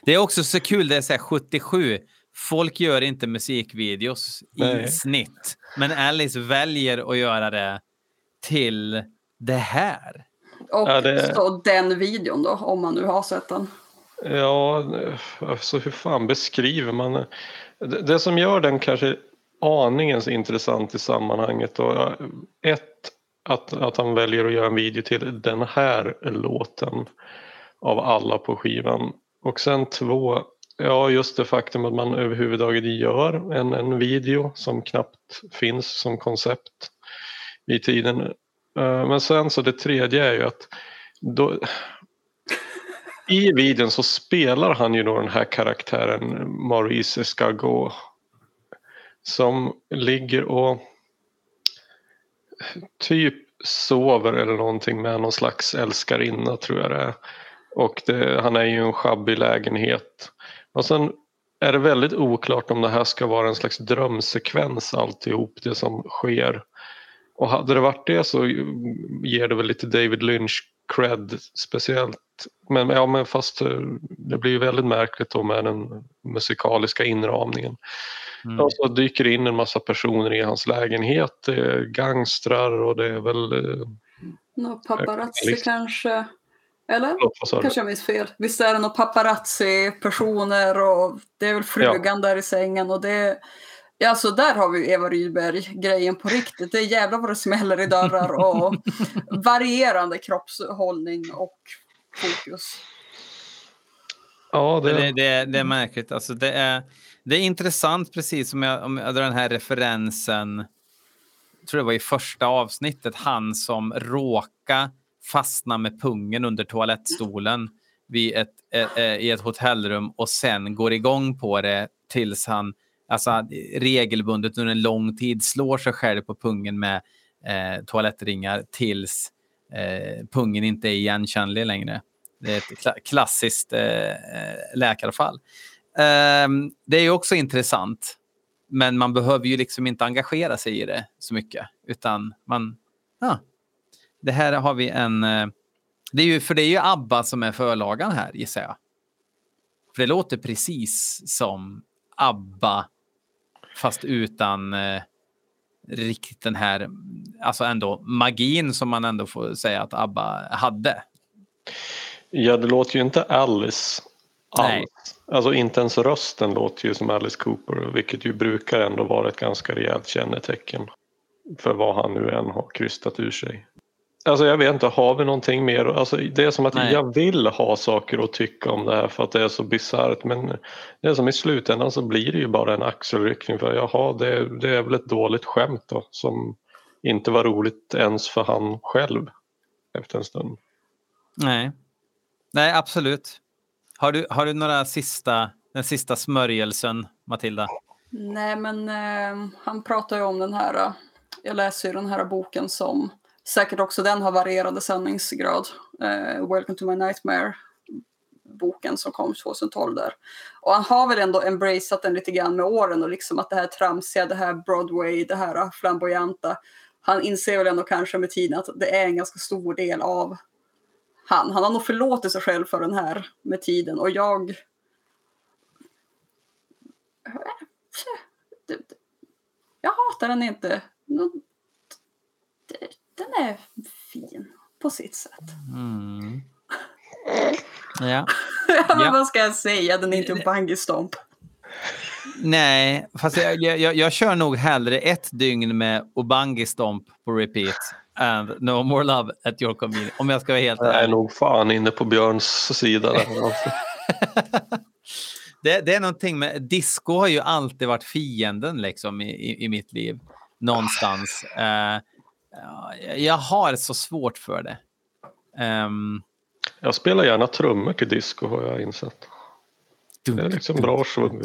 S1: Det är också så kul, det är så här 77. Folk gör inte musikvideos i
S2: Nej.
S1: snitt. Men Alice väljer att göra det till det här.
S3: Och
S2: Ja, det-
S3: så den videon då, om man nu har sett den.
S2: Ja, alltså hur fan beskriver man? Det det som gör den kanske aningen så intressant i sammanhanget då, ett, att, att han väljer att göra en video till den här låten av alla på skivan. Och sen två, ja just det faktum att man överhuvudtaget gör en, en video som knappt finns som koncept i tiden. Eh, men sen så det tredje är ju att då, i videon så spelar han ju då den här karaktären Maurice Escargot som ligger och typ sover eller någonting med någon slags älskarinna tror jag det är. Och det, han är ju i en sjabbig lägenhet. Och sen är det väldigt oklart om det här ska vara en slags drömsekvens alltihop det som sker. Och hade det varit det så ger det väl lite David Lynch cred speciellt. Men, ja, men fast eh, det blir ju väldigt märkligt då med den musikaliska inramningen.
S1: Mm.
S2: Och så dyker det in en massa personer i hans lägenhet. Det är gangstrar och det är väl... eh,
S3: Nå paparazzi
S2: Liksom.
S3: kanske? Eller?
S2: Du?
S3: Kanske jag minns fel. Visst är det några paparazzi-personer och det är väl frugan där i sängen och det Ja, så där har vi Eva Rydberg-grejen på riktigt. Det är jävla vad det smäller i dörrar och varierande kroppshållning och fokus.
S2: Ja, det,
S1: Det, det, det är märkligt. Alltså det, är, det är intressant, precis som jag, om jag drar den här referensen. Jag tror det var i första avsnittet, han som råka fastna med pungen under toalettstolen vid ett, eh, eh, i ett hotellrum och sen går igång på det tills han alltså, regelbundet under en lång tid slår sig själv på pungen med eh, toalettringar tills eh, pungen inte är igenkännlig längre. Det är ett klassiskt eh, eh läkarfall. Ehm, det är också intressant, men man behöver ju liksom inte engagera sig i det så mycket, utan man... Ja, det här har vi en... Eh, det är ju, för det är ju ABBA som är förlagan här, gissar jag. För det låter precis som ABBA, fast utan eh, riktigt den här, alltså ändå magin som man ändå får säga att ABBA hade
S2: ja, det låter ju inte Alice
S1: Nej.
S2: alls. Alltså inte ens rösten låter ju som Alice Cooper, vilket ju brukar ändå vara ett ganska rejält kännetecken för vad han nu än har krystat ur sig. Alltså jag vet inte, har vi någonting mer? Alltså det är som att
S1: Nej.
S2: jag vill ha saker att tycka om det här för att det är så bisarrt men det är som i slutändan så blir det ju bara en axelryckning för jaha, det, det är väl ett dåligt skämt då som inte var roligt ens för han själv efter en stund.
S1: Nej, Nej absolut. Har du, har du några sista, den sista smörjelsen, Matilda?
S3: Nej, men eh, han pratar ju om den här, eh, jag läser ju den här boken som säkert också den har varierande sanningsgrad. Eh, Welcome to my nightmare boken som kom 2012 där. Och han har väl ändå embraceat den lite grann med åren och liksom att det här tramsiga, det här Broadway, det här ah, flamboyanta. Han inser väl ändå kanske med tiden att det är en ganska stor del av han. Han har nog förlåtit sig själv för den här med tiden och jag jag hatar den inte. Den är fin på sitt sätt.
S1: Mm. Ja. Ja.
S3: Vad ska jag säga? Den är inte en bungee stomp.
S1: Nej, fast jag, jag, jag, jag kör nog hellre ett dygn med Obangi Stomp på repeat and No More Love at Your Convenience. Om jag ska vara helt
S2: Jag är
S1: ärlig.
S2: nog fan inne på Björns sida där.
S1: Det, det är någonting med... Disco har ju alltid varit fienden liksom i, i, mitt liv. Någonstans. Ja, jag har så svårt för det. Ehm,
S2: Jag spelar gärna trummor till disco har jag insett. Det är liksom bra svung.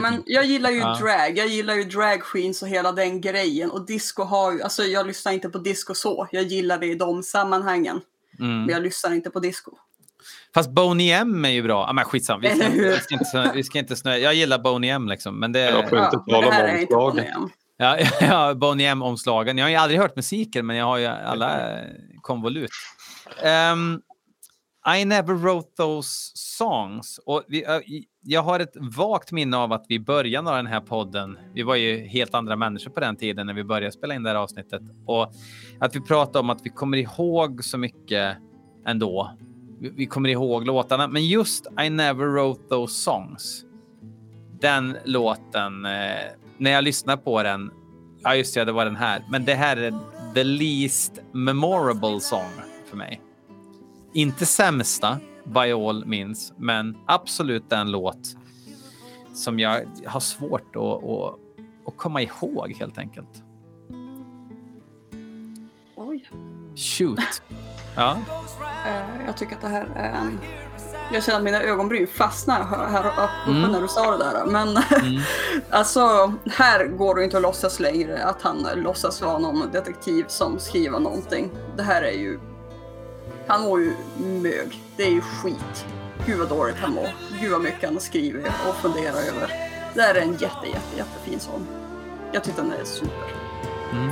S3: Men jag gillar ju
S1: Ja.
S3: drag. Jag gillar ju drag queens och hela den grejen. Och disco har ju, alltså jag lyssnar inte på disco så. Jag gillar det i de sammanhangen.
S1: mm.
S3: Men jag lyssnar inte på disco.
S1: Fast Boney M är ju bra. Ah, men skitsamma. Vi ska, vi ska inte, vi ska inte snö. Jag gillar Boney M liksom. Men det,
S2: Jag får inte
S3: men
S2: tala om
S3: är inte
S2: omslaget.
S1: Ja, ja Boney M-omslagen. Jag har ju aldrig hört musiken, men jag har ju alla konvolut. Ehm, i never wrote those songs. Och vi, jag har ett vagt minne av att vi i början av den här podden, vi var ju helt andra människor på den tiden när vi började spela in det här avsnittet, och att vi pratade om att vi kommer ihåg så mycket ändå. Vi, kommer ihåg låtarna, men just I never wrote those songs den låten, eh, när jag lyssnar på den, ja just det, det var den här, men det här är the least memorable song för mig. Inte sämsta, by all means, men absolut den låt som jag har svårt att, att, att komma ihåg helt enkelt.
S3: Oj.
S1: Shoot. Ja.
S3: Eh, jag tycker att det här är en... Jag känner att mina ögonbryn fastnar här, här uppe
S1: Mm.
S3: när du sa det där. Men
S1: Mm.
S3: alltså, här går det inte att låtsas längre att han låtsas vara någon detektiv som skriver någonting. Det här är ju... Han mår ju mög. Det är ju skit. Gud vad dåligt han mår. Gud vad mycket han skriver och funderar över. Det här är en jätte, jätte, jättefin sång. Jag tycker den är super.
S1: Mm.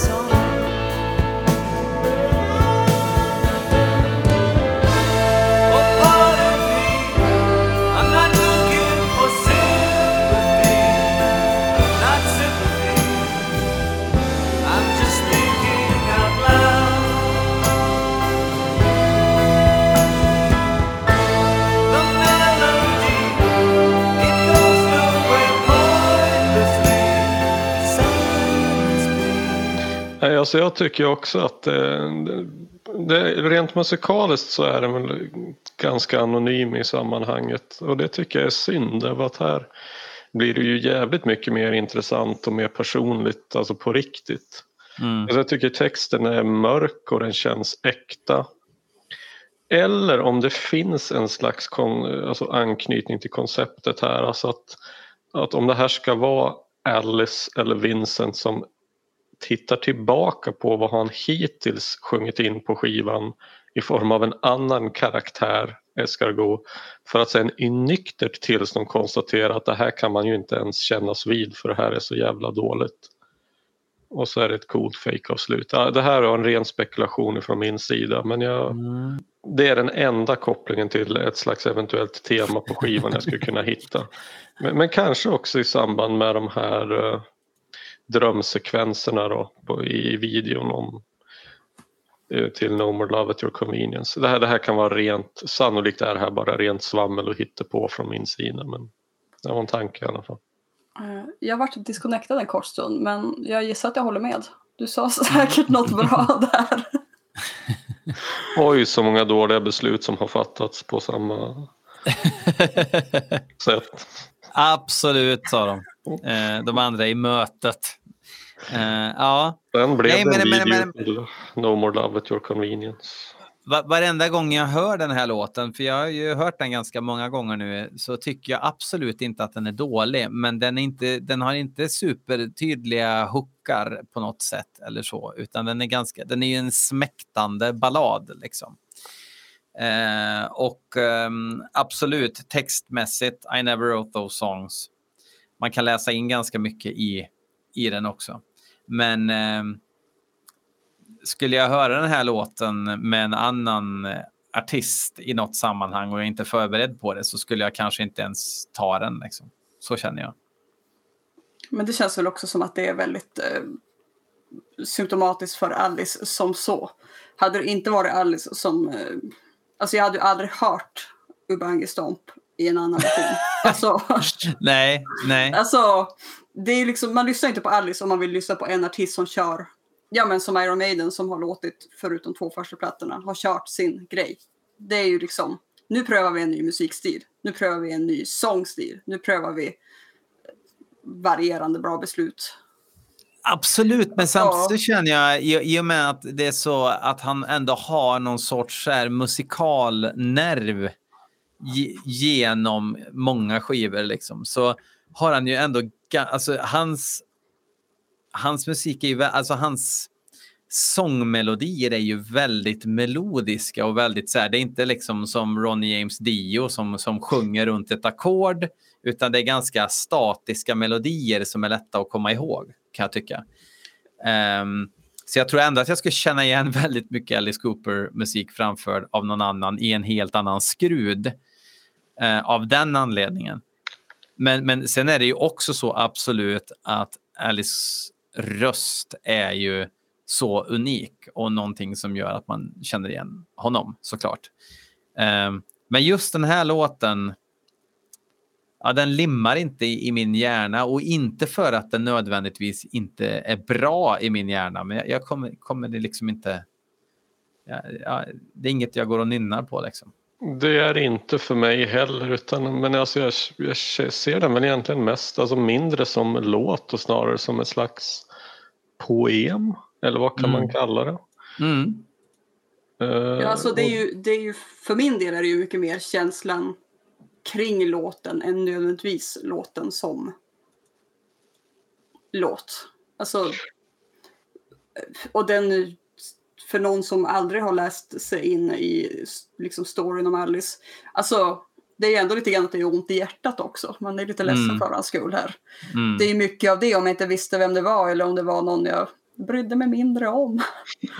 S4: Song.
S2: Alltså jag tycker också att eh, det, rent musikaliskt så är den väl ganska anonym i sammanhanget. Och det tycker jag är synd. Därför att här blir det ju jävligt mycket mer intressant och mer personligt, alltså på riktigt.
S1: Mm.
S2: Alltså jag tycker texten är mörk och den känns äkta. Eller om det finns en slags kon, alltså anknytning till konceptet här. Alltså att, att om det här ska vara Alice eller Vincent som tittar tillbaka på vad han hittills sjungit in på skivan i form av en annan karaktär, escargot, för att sen i nyktert tillstånd konstatera att det här kan man ju inte ens kännas vid för det här är så jävla dåligt. Och så är det ett coolt fake-avslut. Det här är en ren spekulation från min sida men jag, det är den enda kopplingen till ett slags eventuellt tema på skivan jag skulle kunna hitta. Men, men kanske också i samband med de här eh, drömsekvenserna då, på, i videon om eh, till No More Love at Your Convenience. Det här, det här kan vara rent, sannolikt är det här bara rent svammel och hittepå från min sida men det var en tanke i alla fall.
S3: Eh, Jag varit disconnectad en kort stund, men jag gissar att jag håller med. Du sa säkert något bra där.
S2: Oj, så många dåliga beslut som har fattats på samma sätt.
S1: Absolut, sa de. Eh, de andra i mötet. Eh, ja,
S2: Sen blev
S1: Nej,
S2: det en
S1: men-
S2: video
S1: men-
S2: till No More Love at Your Convenience.
S1: Va- varenda gång jag hör den här låten, för jag har ju hört den ganska många gånger nu, så tycker jag absolut inte att den är dålig. Men den, är inte, den har inte supertydliga hookar på något sätt eller så, utan den är ganska, den är ju en smäktande ballad liksom. Eh, och ehm, absolut textmässigt, I never wrote those songs. Man kan läsa in ganska mycket i, i den också. Men eh, skulle jag höra den här låten med en annan eh, artist i något sammanhang och jag är inte förberedd på det så skulle jag kanske inte ens ta den. Liksom. Så känner jag.
S3: Men det känns väl också som att det är väldigt eh, symptomatiskt för Alice som så. Hade det inte varit Alice som... Eh, alltså jag hade ju aldrig hört Ubangi Stomp i en annan version. alltså,
S1: Nej, nej.
S3: alltså, det är liksom, man lyssnar inte på Alice om man vill lyssna på en artist som kör, ja men som Iron Maiden som har låtit, förutom två första plattorna, har kört sin grej. Det är ju liksom, nu prövar vi en ny musikstil, nu prövar vi en ny sångstil, nu prövar vi varierande bra beslut.
S1: Absolut, men samtidigt känner jag i, och med att det är så att han ändå har någon sorts här musikal nerv genom många skivor liksom, så har han ju ändå, alltså hans, hans musik är ju, alltså hans sångmelodier är ju väldigt melodiska och väldigt så här, det är inte liksom som Ronnie James Dio som, som sjunger runt ett ackord, utan det är ganska statiska melodier som är lätta att komma ihåg, kan jag tycka. Um, så jag tror ändå att jag skulle känna igen väldigt mycket Alice Cooper-musik framförd av någon annan i en helt annan skrud eh, av den anledningen. Men, men sen är det ju också så absolut att Alice röst är ju så unik och någonting som gör att man känner igen honom såklart. Eh, men just den här låten, ja, den limmar inte i, i min hjärna och inte för att den nödvändigtvis inte är bra i min hjärna, men jag, jag kommer, kommer det liksom inte... Ja, ja, det är inget jag går och nynnar på liksom.
S2: Det är inte för mig heller utan men alltså jag, jag ser den väl egentligen mest alltså mindre som låt och snarare som ett slags poem eller vad kan
S1: Mm.
S2: man kalla det?
S1: Mm.
S2: Eh,
S3: Ja, alltså det är, ju, det är ju, för min del är det ju mycket mer känslan kring låten än nödvändigtvis låten som låt. Alltså, och den, för någon som aldrig har läst sig in i liksom storyn om Alice, alltså det är ändå lite grann att det är ont i hjärtat också. Man är lite ledsen
S1: Mm.
S3: för hans skull här.
S1: Mm.
S3: Det är mycket av det om jag inte visste vem det var eller om det var någon jag brydde mig mindre om.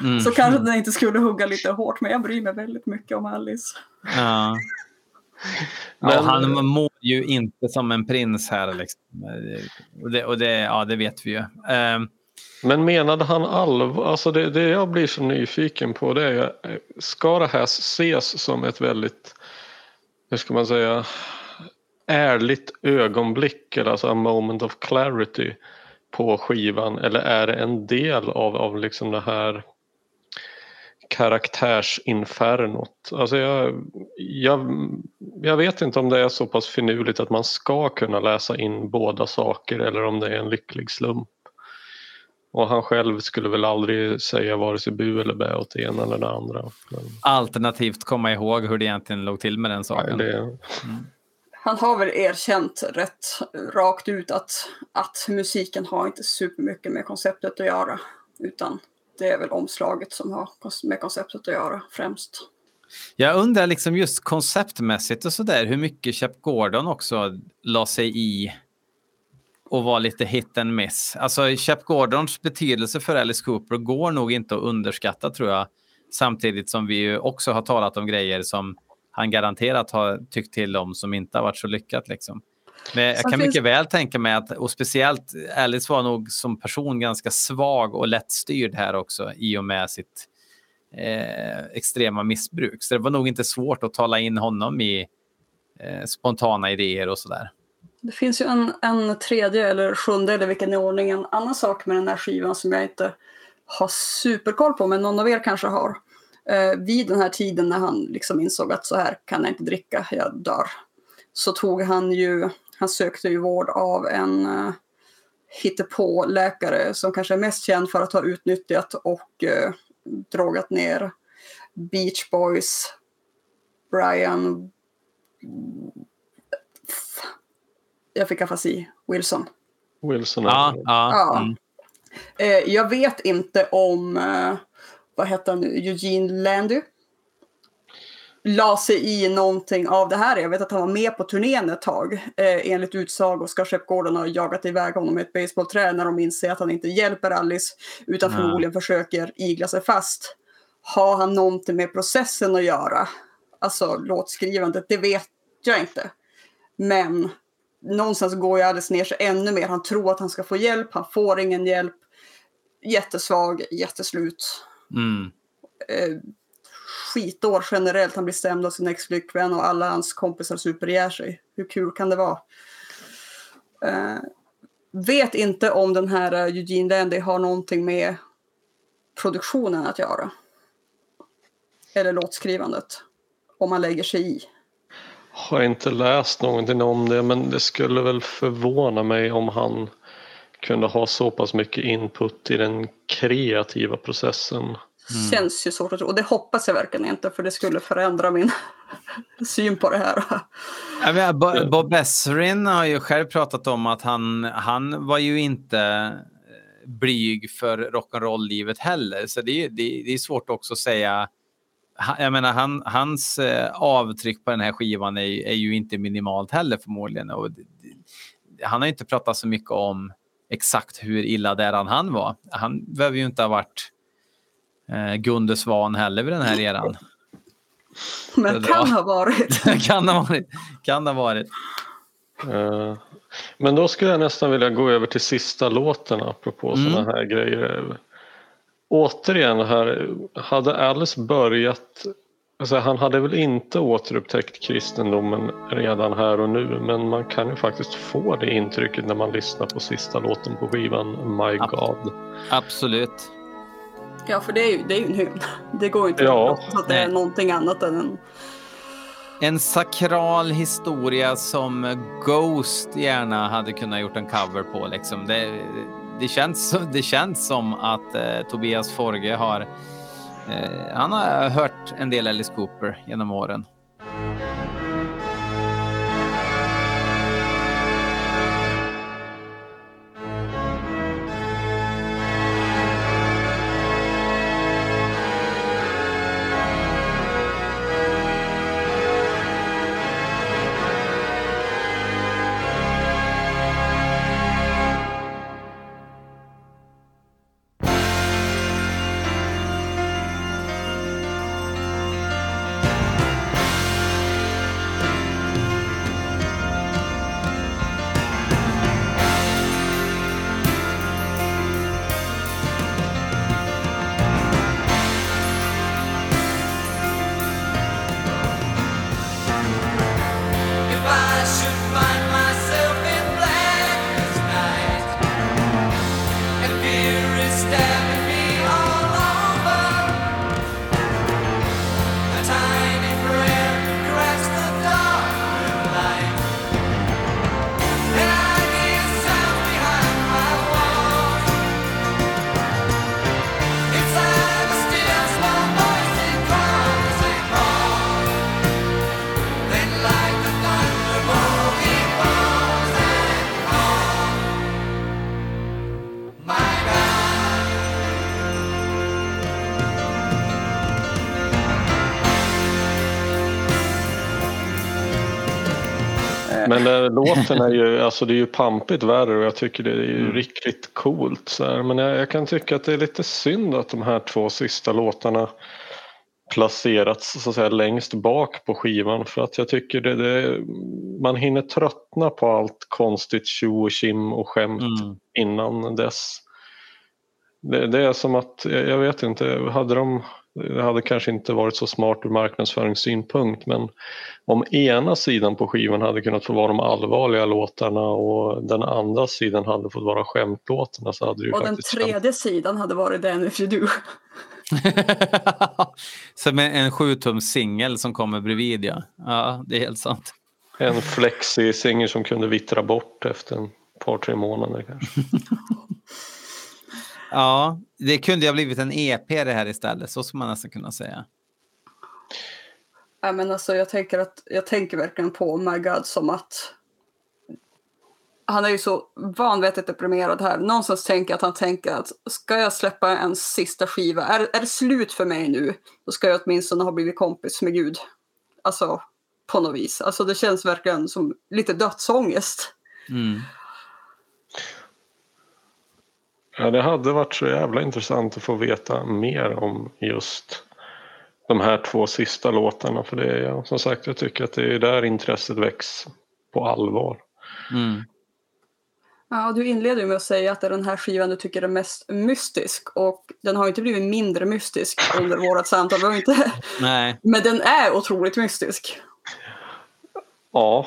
S1: Mm.
S3: Så kanske den inte skulle hugga lite hårt, men jag bryr mig väldigt mycket om Alice.
S1: Ja.
S2: Men-
S1: ja, han mår ju inte som en prins här. Liksom. Och, det, och det, ja, det vet vi ju. Ehm,
S2: men menade han allvar? Alltså det, det jag blir så nyfiken på det är ska det här ses som ett väldigt, hur ska man säga, ärligt ögonblick eller alltså a moment of clarity? på skivan eller är det en del av, av liksom det här karaktärsinfernot? Alltså jag, jag, jag vet inte om det är så pass finurligt att man ska kunna läsa in båda saker eller om det är en lycklig slump. Och han själv skulle väl aldrig säga vare sig bu eller bä åt det ena eller det andra. Men,
S1: Alternativt komma ihåg hur det egentligen låg till med den
S2: nej,
S1: saken.
S2: det,
S3: Han har väl erkänt rätt rakt ut att, att musiken har inte supermycket med konceptet att göra. Utan det är väl omslaget som har med konceptet att göra främst.
S1: Jag undrar liksom just konceptmässigt och sådär hur mycket Shep Gordon också la sig i och var lite hit and miss. Alltså Shep Gordons betydelse för Alice Cooper går nog inte att underskatta tror jag. Samtidigt som vi ju också har talat om grejer som han garanterat har tyckt till om som inte har varit så lyckat. Liksom. Men jag kan
S3: finns-
S1: mycket väl tänka mig att, och speciellt Alice var nog som person ganska svag och lättstyrd här också i och med sitt eh, extrema missbruk. Så det var nog inte svårt att tala in honom i eh, spontana idéer och sådär.
S3: Det finns ju en, en tredje eller sjunde eller vilken i ordningen annan sak med den här skivan som jag inte har superkoll på men någon av er kanske har. Eh, vid den här tiden när han liksom insåg att så här kan jag inte dricka, jag dör. Så tog han ju, han sökte ju vård av en eh, hittepå-läkare som kanske är mest känd för att ha utnyttjat och eh, drogat ner Beach Boys, Brian jag fick afasi, Wilson.
S2: Wilson
S1: Ja,
S2: är,
S1: ja,
S3: Ja.
S1: mm.
S3: Eh, jag vet inte om, eh, vad heter han nu, Eugene Landy la sig i någonting av det här. Jag vet att han var med på turnén ett tag. Eh, enligt utsago ska Shep Gordon ha jagat iväg honom med ett basebollträ när de inser att han inte hjälper Alice utan
S1: Ja.
S3: förmodligen försöker igla sig fast. Har han någonting med processen att göra? Alltså låtskrivandet, det vet jag inte. Men någonstans går ju Alice ner sig ännu mer. Han tror att han ska få hjälp, han får ingen hjälp. Jättesvag, jätteslut.
S1: Mm.
S3: Eh, skitår generellt. Han blir stämd av sin ex-flickvän och alla hans kompisar supergär sig. Hur kul kan det vara? Eh, vet inte om den här eh, Eugene Landy har någonting med produktionen att göra. Eller låtskrivandet. Om han lägger sig i.
S2: har inte läst någonting om det men det skulle väl förvåna mig om han kunde ha så pass mycket input i den kreativa processen.
S3: Känns ju svårt att tro. Och det hoppas jag verkligen inte för det skulle förändra min syn på det här.
S1: Jag menar, Bob Esrin har ju själv pratat om att han, han var ju inte eh, blyg för rock'n'roll-livet heller. Så det, det, det är svårt också att säga. Jag menar, han, hans eh, avtryck på den här skivan är, är ju inte minimalt heller förmodligen. Och det, det, han har inte pratat så mycket om exakt hur illa däran han var. Han behöver ju inte ha varit eh, Gunde Svan heller vid den här eran.
S3: Men
S1: Det
S3: kan ha varit.
S1: kan ha varit. Kan ha varit.
S2: Eh, Men då skulle jag nästan vilja gå över till sista låten apropå
S1: Mm.
S2: sådana här grejer. Återigen här, hade Alice börjat, alltså han hade väl inte återupptäckt kristendomen redan här och nu men man kan ju faktiskt få det intrycket när man lyssnar på sista låten på skivan My
S1: Ab-
S2: God.
S1: Absolut.
S3: Ja, för det är ju, det är ju en hymn. Det går ju inte
S2: Ja.
S3: att det är någonting annat än en...
S1: En sakral historia som Ghost gärna hade kunnat gjort en cover på. Liksom. Det, det, känns, det känns som att eh, Tobias Forge har, eh, han har hört en del Alice Cooper genom åren.
S2: Låten är ju, alltså det är ju pampigt värre och jag tycker det är ju
S1: Mm.
S2: riktigt coolt. Så här. Men jag, jag kan tycka att det är lite synd att de här två sista låtarna placerats så att säga längst bak på skivan för att jag tycker det, det man hinner tröttna på allt konstigt tjo och kim och skämt
S1: Mm.
S2: innan dess. Det, det är som att, jag jag vet inte, hade de det hade kanske inte varit så smart ur marknadsföringssynpunkt men om ena sidan på skivan hade kunnat få vara de allvarliga låtarna och den andra sidan hade fått vara skämtlåtarna så hade det ju
S3: Och den tredje sidan hade varit den if you do.
S1: Som en, en sjutums singel som kommer bredvid ja. Ja, det är helt sant.
S2: en flexi singer som kunde vittra bort efter en par tre månader kanske.
S1: Ja, det kunde ha blivit en EP det här istället. Så skulle man nästan kunna säga.
S3: Ja, men alltså, jag, tänker att, jag tänker verkligen på My God som att han är ju så vanvettigt deprimerad här. Någonstans tänker jag att han tänker att ska jag släppa en sista skiva, är, är det slut för mig nu, då ska jag åtminstone ha blivit kompis med Gud. Alltså, på något vis. Alltså det känns verkligen som lite dödsångest.
S1: Mm.
S2: Ja, det hade varit så jävla intressant att få veta mer om just de här två sista låtarna för det är ja, som sagt jag tycker att det är där intresset väcks på allvar.
S1: Mm.
S3: Ja, du inleder med att säga att det är den här skivan du tycker är mest mystisk och den har inte blivit mindre mystisk under vårt samtal. Inte...
S1: Nej.
S3: Men den är otroligt mystisk.
S2: Ja.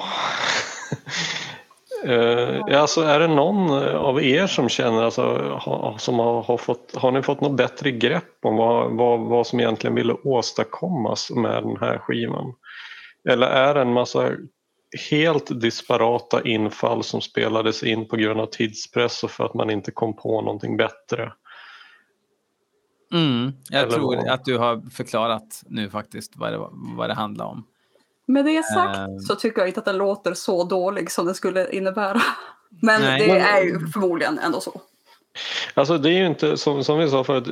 S2: Eh, alltså är det någon av er som känner, alltså, ha, som har, har, fått, har ni fått något bättre grepp om vad, vad, vad som egentligen ville åstadkommas med den här skivan? Eller är det en massa helt disparata infall som spelades in på grund av tidspress och för att man inte kom på någonting bättre?
S1: Mm. Jag
S2: Eller
S1: tror
S2: vad?
S1: att du har förklarat nu faktiskt vad det, vad det handlar om.
S3: Med det sagt
S1: Ehm.
S3: så tycker jag inte att den låter så dålig som den skulle innebära. Men
S1: Nej.
S3: det är ju förmodligen ändå så.
S2: Alltså det är ju inte som, som vi sa förut,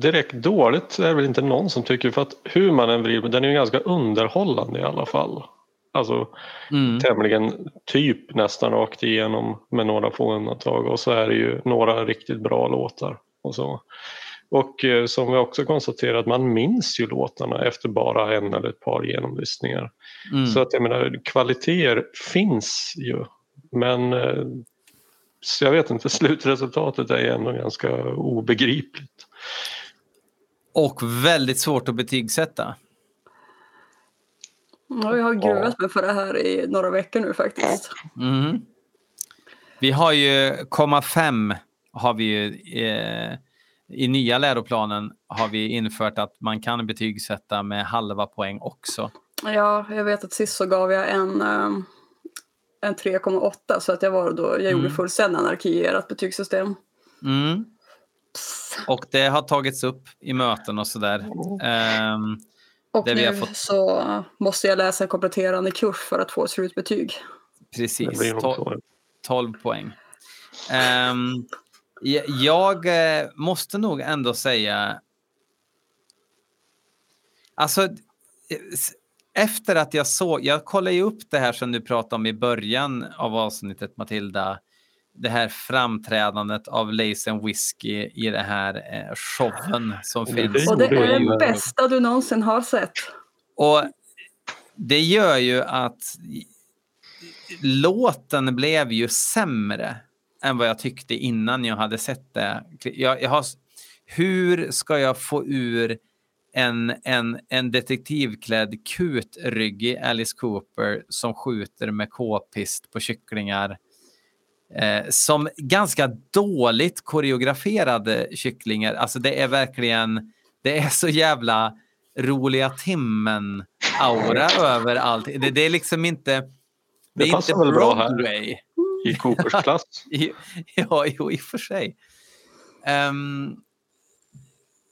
S2: direkt dåligt är väl inte någon som tycker för att hur man än vrider den är ju ganska underhållande i alla fall. Alltså
S1: Mm.
S2: tämligen typ nästan rakt igenom med några få undantag och så är det ju några riktigt bra låtar. Och, så. Och eh, som vi också konstaterat, man minns ju låtarna efter bara en eller ett par genomlyssningar.
S1: Mm.
S2: Så att jag menar, kvaliteter finns ju. Men eh, så jag vet inte, slutresultatet är ändå ganska obegripligt.
S1: Och väldigt svårt att betygsätta.
S3: Ja, Jag har gruvat mig för det här i några veckor nu faktiskt.
S1: Mm. Vi har ju komma fem har vi ju eh, i nya läroplanen har vi infört att man kan betygsätta med halva poäng också.
S3: Ja, jag vet att sist så gav jag en, ehm, en 3,8 så att jag var då, jag gjorde
S1: Mm.
S3: fullständig anarki i ert betygssystem.
S1: Mm. Och det har tagits upp i möten och sådär. Ehm,
S3: Och
S1: Det vi har
S3: nu
S1: fått-
S3: så måste jag läsa en kompletterande kurs för att få ett slutbetyg.
S1: Precis.
S2: blir nog
S1: To-
S2: så.
S1: 12 poäng. Ehm, jag- eh, måste nog ändå säga... Alltså, eh, efter att jag såg... Jag kollade ju upp det här som du pratade om i början av avsnittet, Matilda. Det här framträdandet av Lace and Whiskey i det här eh, showen som finns.
S3: Och det är
S2: ju.
S3: bästa du någonsin har sett.
S1: Och det gör ju att låten blev ju sämre än vad jag tyckte innan jag hade sett det. Jag, jag har, hur ska jag få ur en, en, en detektivklädd kutryggig Alice Cooper som skjuter med k-pist på kycklingar eh, som ganska dåligt koreograferade kycklingar. Alltså det är verkligen, det är så jävla roliga timmen-aura över allt. Det, det är liksom inte... Det,
S2: Det passar
S1: inte
S2: väl bra här. I Coopers klass.
S1: Ja, jo, i och för sig. Um,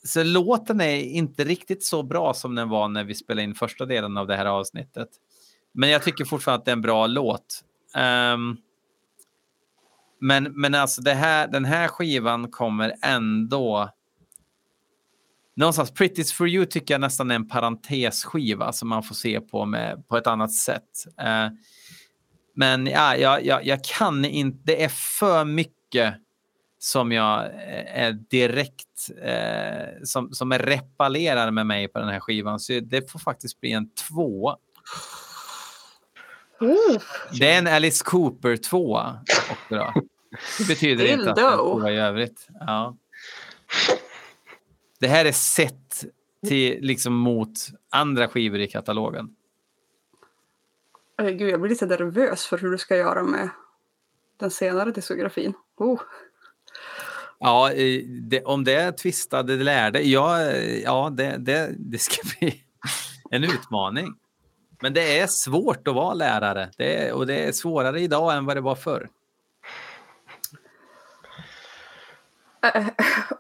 S1: så låten är inte riktigt så bra som den var när vi spelade in första delen av det här avsnittet. Men jag tycker fortfarande att det är en bra låt. Um, men, men alltså det här, den här skivan kommer ändå... Någonstans, Pretty's for you tycker jag nästan är en parentesskiva som man får se på med, på ett annat sätt. Uh, men ja, jag, jag, jag kan inte, det är för mycket som jag eh, är direkt, eh, som, som är repalerar med mig på den här skivan. Så det får faktiskt bli en två. Det är en Alice Cooper 2 också då. Det betyder inte att det är en
S3: Dildo.
S1: tvåa i övrigt. Ja. Det här är sett till, liksom mot andra skivor i katalogen.
S3: Gud, jag blir lite nervös för hur du ska göra med den senare diskografin. Oh.
S1: Ja, det, om det är tvistade lärde, ja, ja det, det, det ska bli en utmaning. Men det är svårt att vara lärare det är, och det är svårare idag än vad det var förr.
S3: Eh,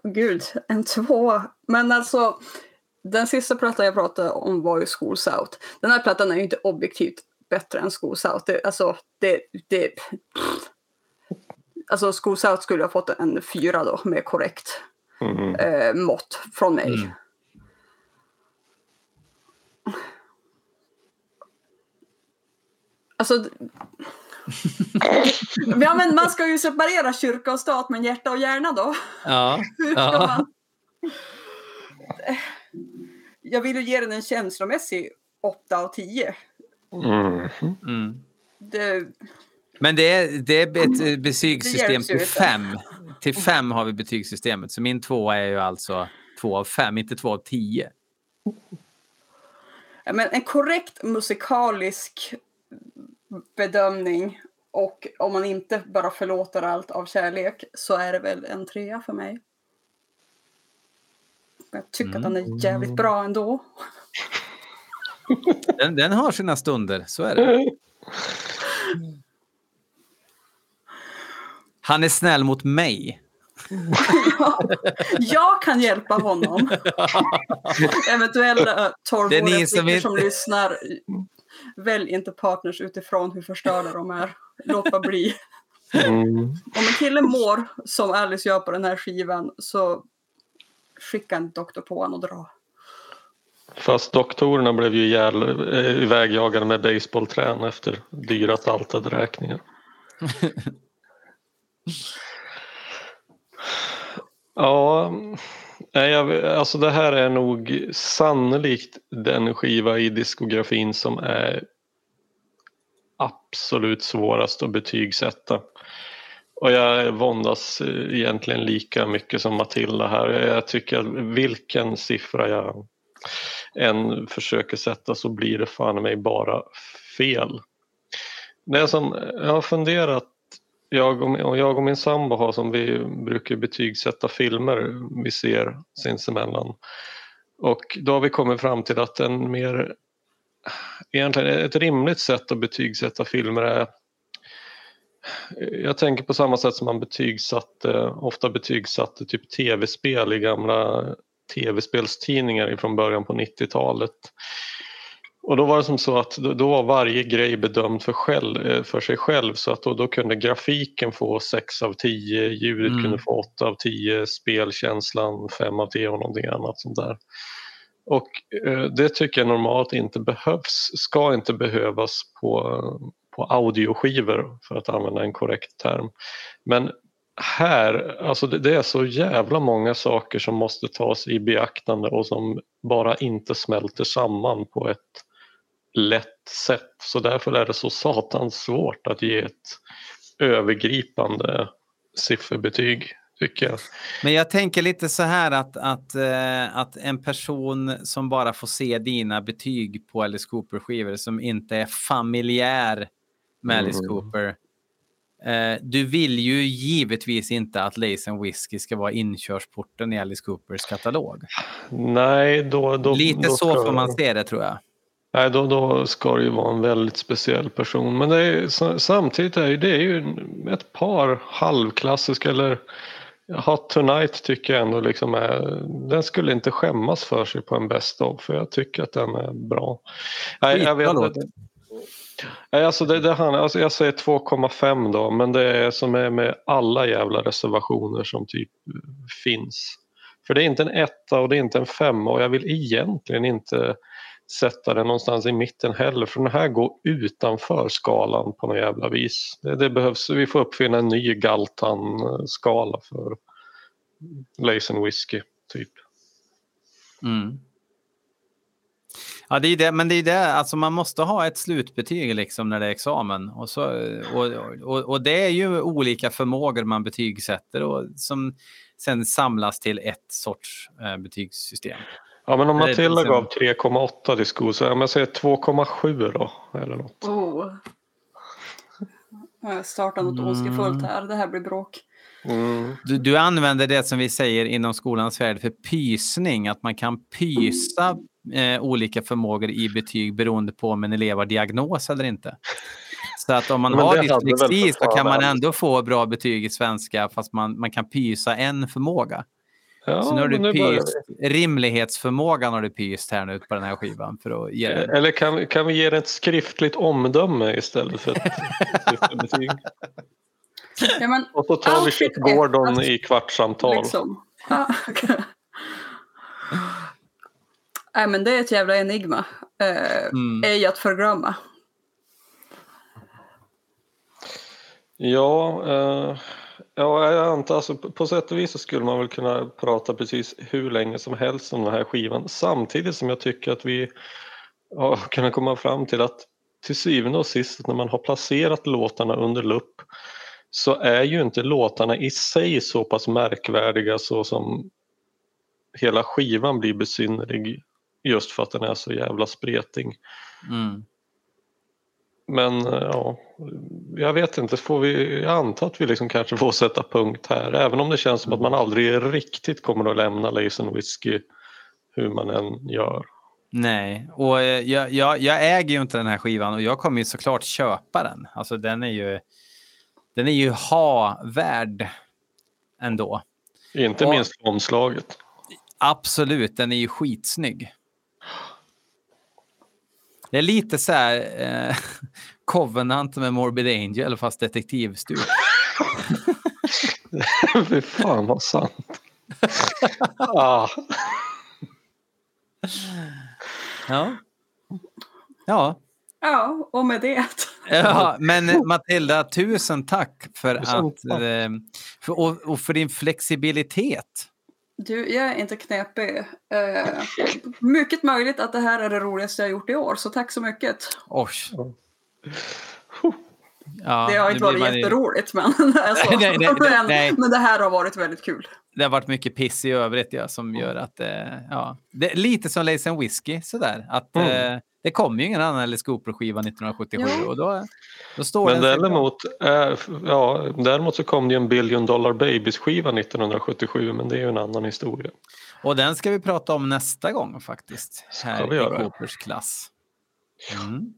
S3: Gud, en två. Men alltså, den sista plattan jag pratade om var ju Schools Out. Den här plattan är ju inte objektivt bättre än. Det, alltså, det, det, alltså, Schools Out skulle ha fått en fyra då med korrekt
S2: Mm.
S3: eh, mått från mig.
S1: Mm.
S3: Alltså, ja, men man ska ju separera kyrka och stat, men hjärta och hjärna då?
S1: Ja,
S3: Hur ska
S1: ja.
S3: man... Jag vill ju ge den en känslomässig 8 av 10.
S2: Mm.
S1: Mm.
S3: Det,
S1: Men det är, det är ett eh, betygssystem till fem. Till fem har vi betygssystemet. Så min tvåa är ju alltså två av fem, inte två av tio.
S3: men en korrekt musikalisk bedömning och om man inte bara förlåter allt av kärlek så är det väl en trea för mig. Jag tycker att den är jävligt bra ändå.
S1: Den, den har sina stunder, så är det. Han är snäll mot mig.
S3: Jag kan hjälpa honom. Eventuella
S1: är ni
S3: torrborre
S1: som
S3: som,
S1: inte-
S3: som lyssnar. Välj inte partners utifrån hur förstörda de är. Låt bara bli.
S2: Mm.
S3: Om en kille mår som Alice gör på den här skivan så skicka en doktor på honom och dra.
S2: Fast doktorerna blev ju ihjäl, eh, ivägjagade med baseballträn efter dyra saltade räkningar. Ja, nej, jag, alltså det här är nog sannolikt den skiva i diskografin som är absolut svårast att betygsätta. Och jag våndas eh, egentligen lika mycket som Matilda här. Jag tycker vilken siffra jag än försöker sätta så blir det fan i mig bara fel. Det som jag har funderat, jag och, min- och jag och min sambo har som vi brukar betygsätta filmer vi ser sinsemellan. Och då har vi kommit fram till att en mer, egentligen ett rimligt sätt att betygsätta filmer är jag tänker på samma sätt som man betygsatte, ofta betygsatte typ tv-spel i gamla tv-spelstidningar från början på 90-talet. Och då var det som så att då, var varje grej bedömd för, själv, eh, för sig själv så att då, då kunde grafiken få 6 av 10, ljudet
S1: Mm.
S2: kunde få 8 av 10, spelkänslan 5 av 10 och någonting annat sånt där. Och eh, det tycker jag normalt inte behövs, ska inte behövas på, på audioskivor för att använda en korrekt term. Men här, alltså det, är så jävla många saker som måste tas i beaktande och som bara inte smälter samman på ett lätt sätt. Så därför är det så satans svårt att ge ett övergripande sifferbetyg tycker jag.
S1: Men jag tänker lite så här att, att, eh, att en person som bara får se dina betyg på Alice Cooper-skivor som inte är familjär med Alice
S2: Mm.
S1: Cooper. Eh, du vill ju givetvis inte att Lace and Whiskey ska vara inkörsporten i Alice Coopers katalog.
S2: Nej, då, då,
S1: Lite
S2: då
S1: så får man se det tror jag.
S2: Nej, då, då ska det ju vara en väldigt speciell person. Men är, sa- samtidigt är det ju ett par halvklassiska eller Hot Tonight tycker jag ändå liksom är, den skulle inte skämmas för sig på en Best of för jag tycker att den är bra. Nej, jag, vet, alltså det, det handlar, alltså jag säger 2,5 då men det är som är med alla jävla reservationer som typ eh, finns. För det är inte en etta och det är inte en femma och jag vill egentligen inte sätta den någonstans i mitten heller för den här går utanför skalan på något jävla vis. Det, det behövs, vi får uppfinna en ny Galtan-skala för Lazen Whisky Whiskey typ.
S1: Mm. Ja, det är det, men det är det, alltså man måste ha ett slutbetyg liksom när det är examen. Och, så, och, och, och det är ju olika förmågor man betygsätter och som sen samlas till ett sorts eh, betygssystem.
S2: Ja men om Matilda
S1: liksom-
S2: gav 3,8 till sko så jag men säger 2,7 då eller något.
S9: Oh. Jag startar något ondskefullt här. Det här blir bråk.
S2: Mm.
S1: Du, du använder det som vi säger inom skolans värld för pysning, att man kan pysa eh, olika förmågor i betyg beroende på om en elev har diagnos eller inte. Så att om man
S2: Men
S1: har
S2: det
S1: dyslexi så kan man ändå få bra betyg i svenska fast man, man kan pysa en förmåga.
S2: Ja,
S1: så nu har du pyst, rimlighetsförmågan har du pyst här nu på den här skivan för att ge den.
S2: Eller kan, kan vi ge det ett skriftligt omdöme istället för ett skriftligt betyg?
S9: Ja, men,
S2: Och så tar vi Chip Gordon i kvartssamtal.
S9: liksom. Nej men det är ett jävla enigma. Eh,
S1: Mm.
S9: Ej att förglömma.
S2: Ja, eh, ja, jag antar alltså på sätt och vis så skulle man väl kunna prata precis hur länge som helst om den här skivan samtidigt som jag tycker att vi har kunnat komma fram till att till syvende och sist när man har placerat låtarna under lupp så är ju inte låtarna i sig så pass märkvärdiga så som hela skivan blir besynnerlig just för att den är så jävla spretig.
S1: Mm.
S2: Men eh, ja, jag vet inte, får vi, jag antar att vi liksom kanske får sätta punkt här även om det känns som att man aldrig riktigt kommer att lämna Lace and Whiskey hur man än gör.
S1: Nej, och eh, jag, jag, jag äger ju inte den här skivan och jag kommer ju såklart köpa den. Alltså den är ju, den är ju ha-värd ändå.
S2: Inte
S1: Ja.
S2: minst omslaget.
S1: Absolut, den är ju skitsnygg. Det är lite så här eh, Covenant med Morbid Angel fast detektivstuk.
S2: Fy fan vad sant. ah,
S1: Ja. Ja.
S9: Ja, och med det.
S1: ja, men Matilda, tusen tack för
S2: Tusen
S1: att
S2: tack.
S1: eh, för, och, och för din flexibilitet.
S9: Du, jag är inte knepig. Eh, mycket möjligt att det här är det roligaste jag gjort i år, så tack så mycket.
S1: Oj. Ja,
S9: det har inte varit
S1: man
S9: jätteroligt, men, alltså,
S1: Nej, nej, nej,
S9: men,
S1: nej.
S9: men det här har varit väldigt kul.
S1: det har varit mycket piss i övrigt ja, som gör att eh, ja, det är lite som Lace and Whiskey sådär. Att,
S2: Mm.
S1: eh, det kom ju ingen annan Alice Cooper-skiva 1977
S9: Ja.
S1: och då, då står
S2: men däremot, är, ja, däremot så kom det ju en Billion Dollar Babies skiva 1977 men det är ju en annan historia.
S1: Och den ska vi prata om nästa gång faktiskt. Här
S2: vi
S1: i. Coopers klass. Mm.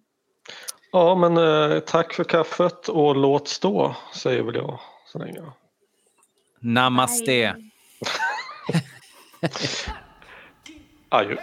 S2: Ja men eh, tack för kaffet och låt stå säger väl jag så länge.
S1: Namaste.
S2: Adjö.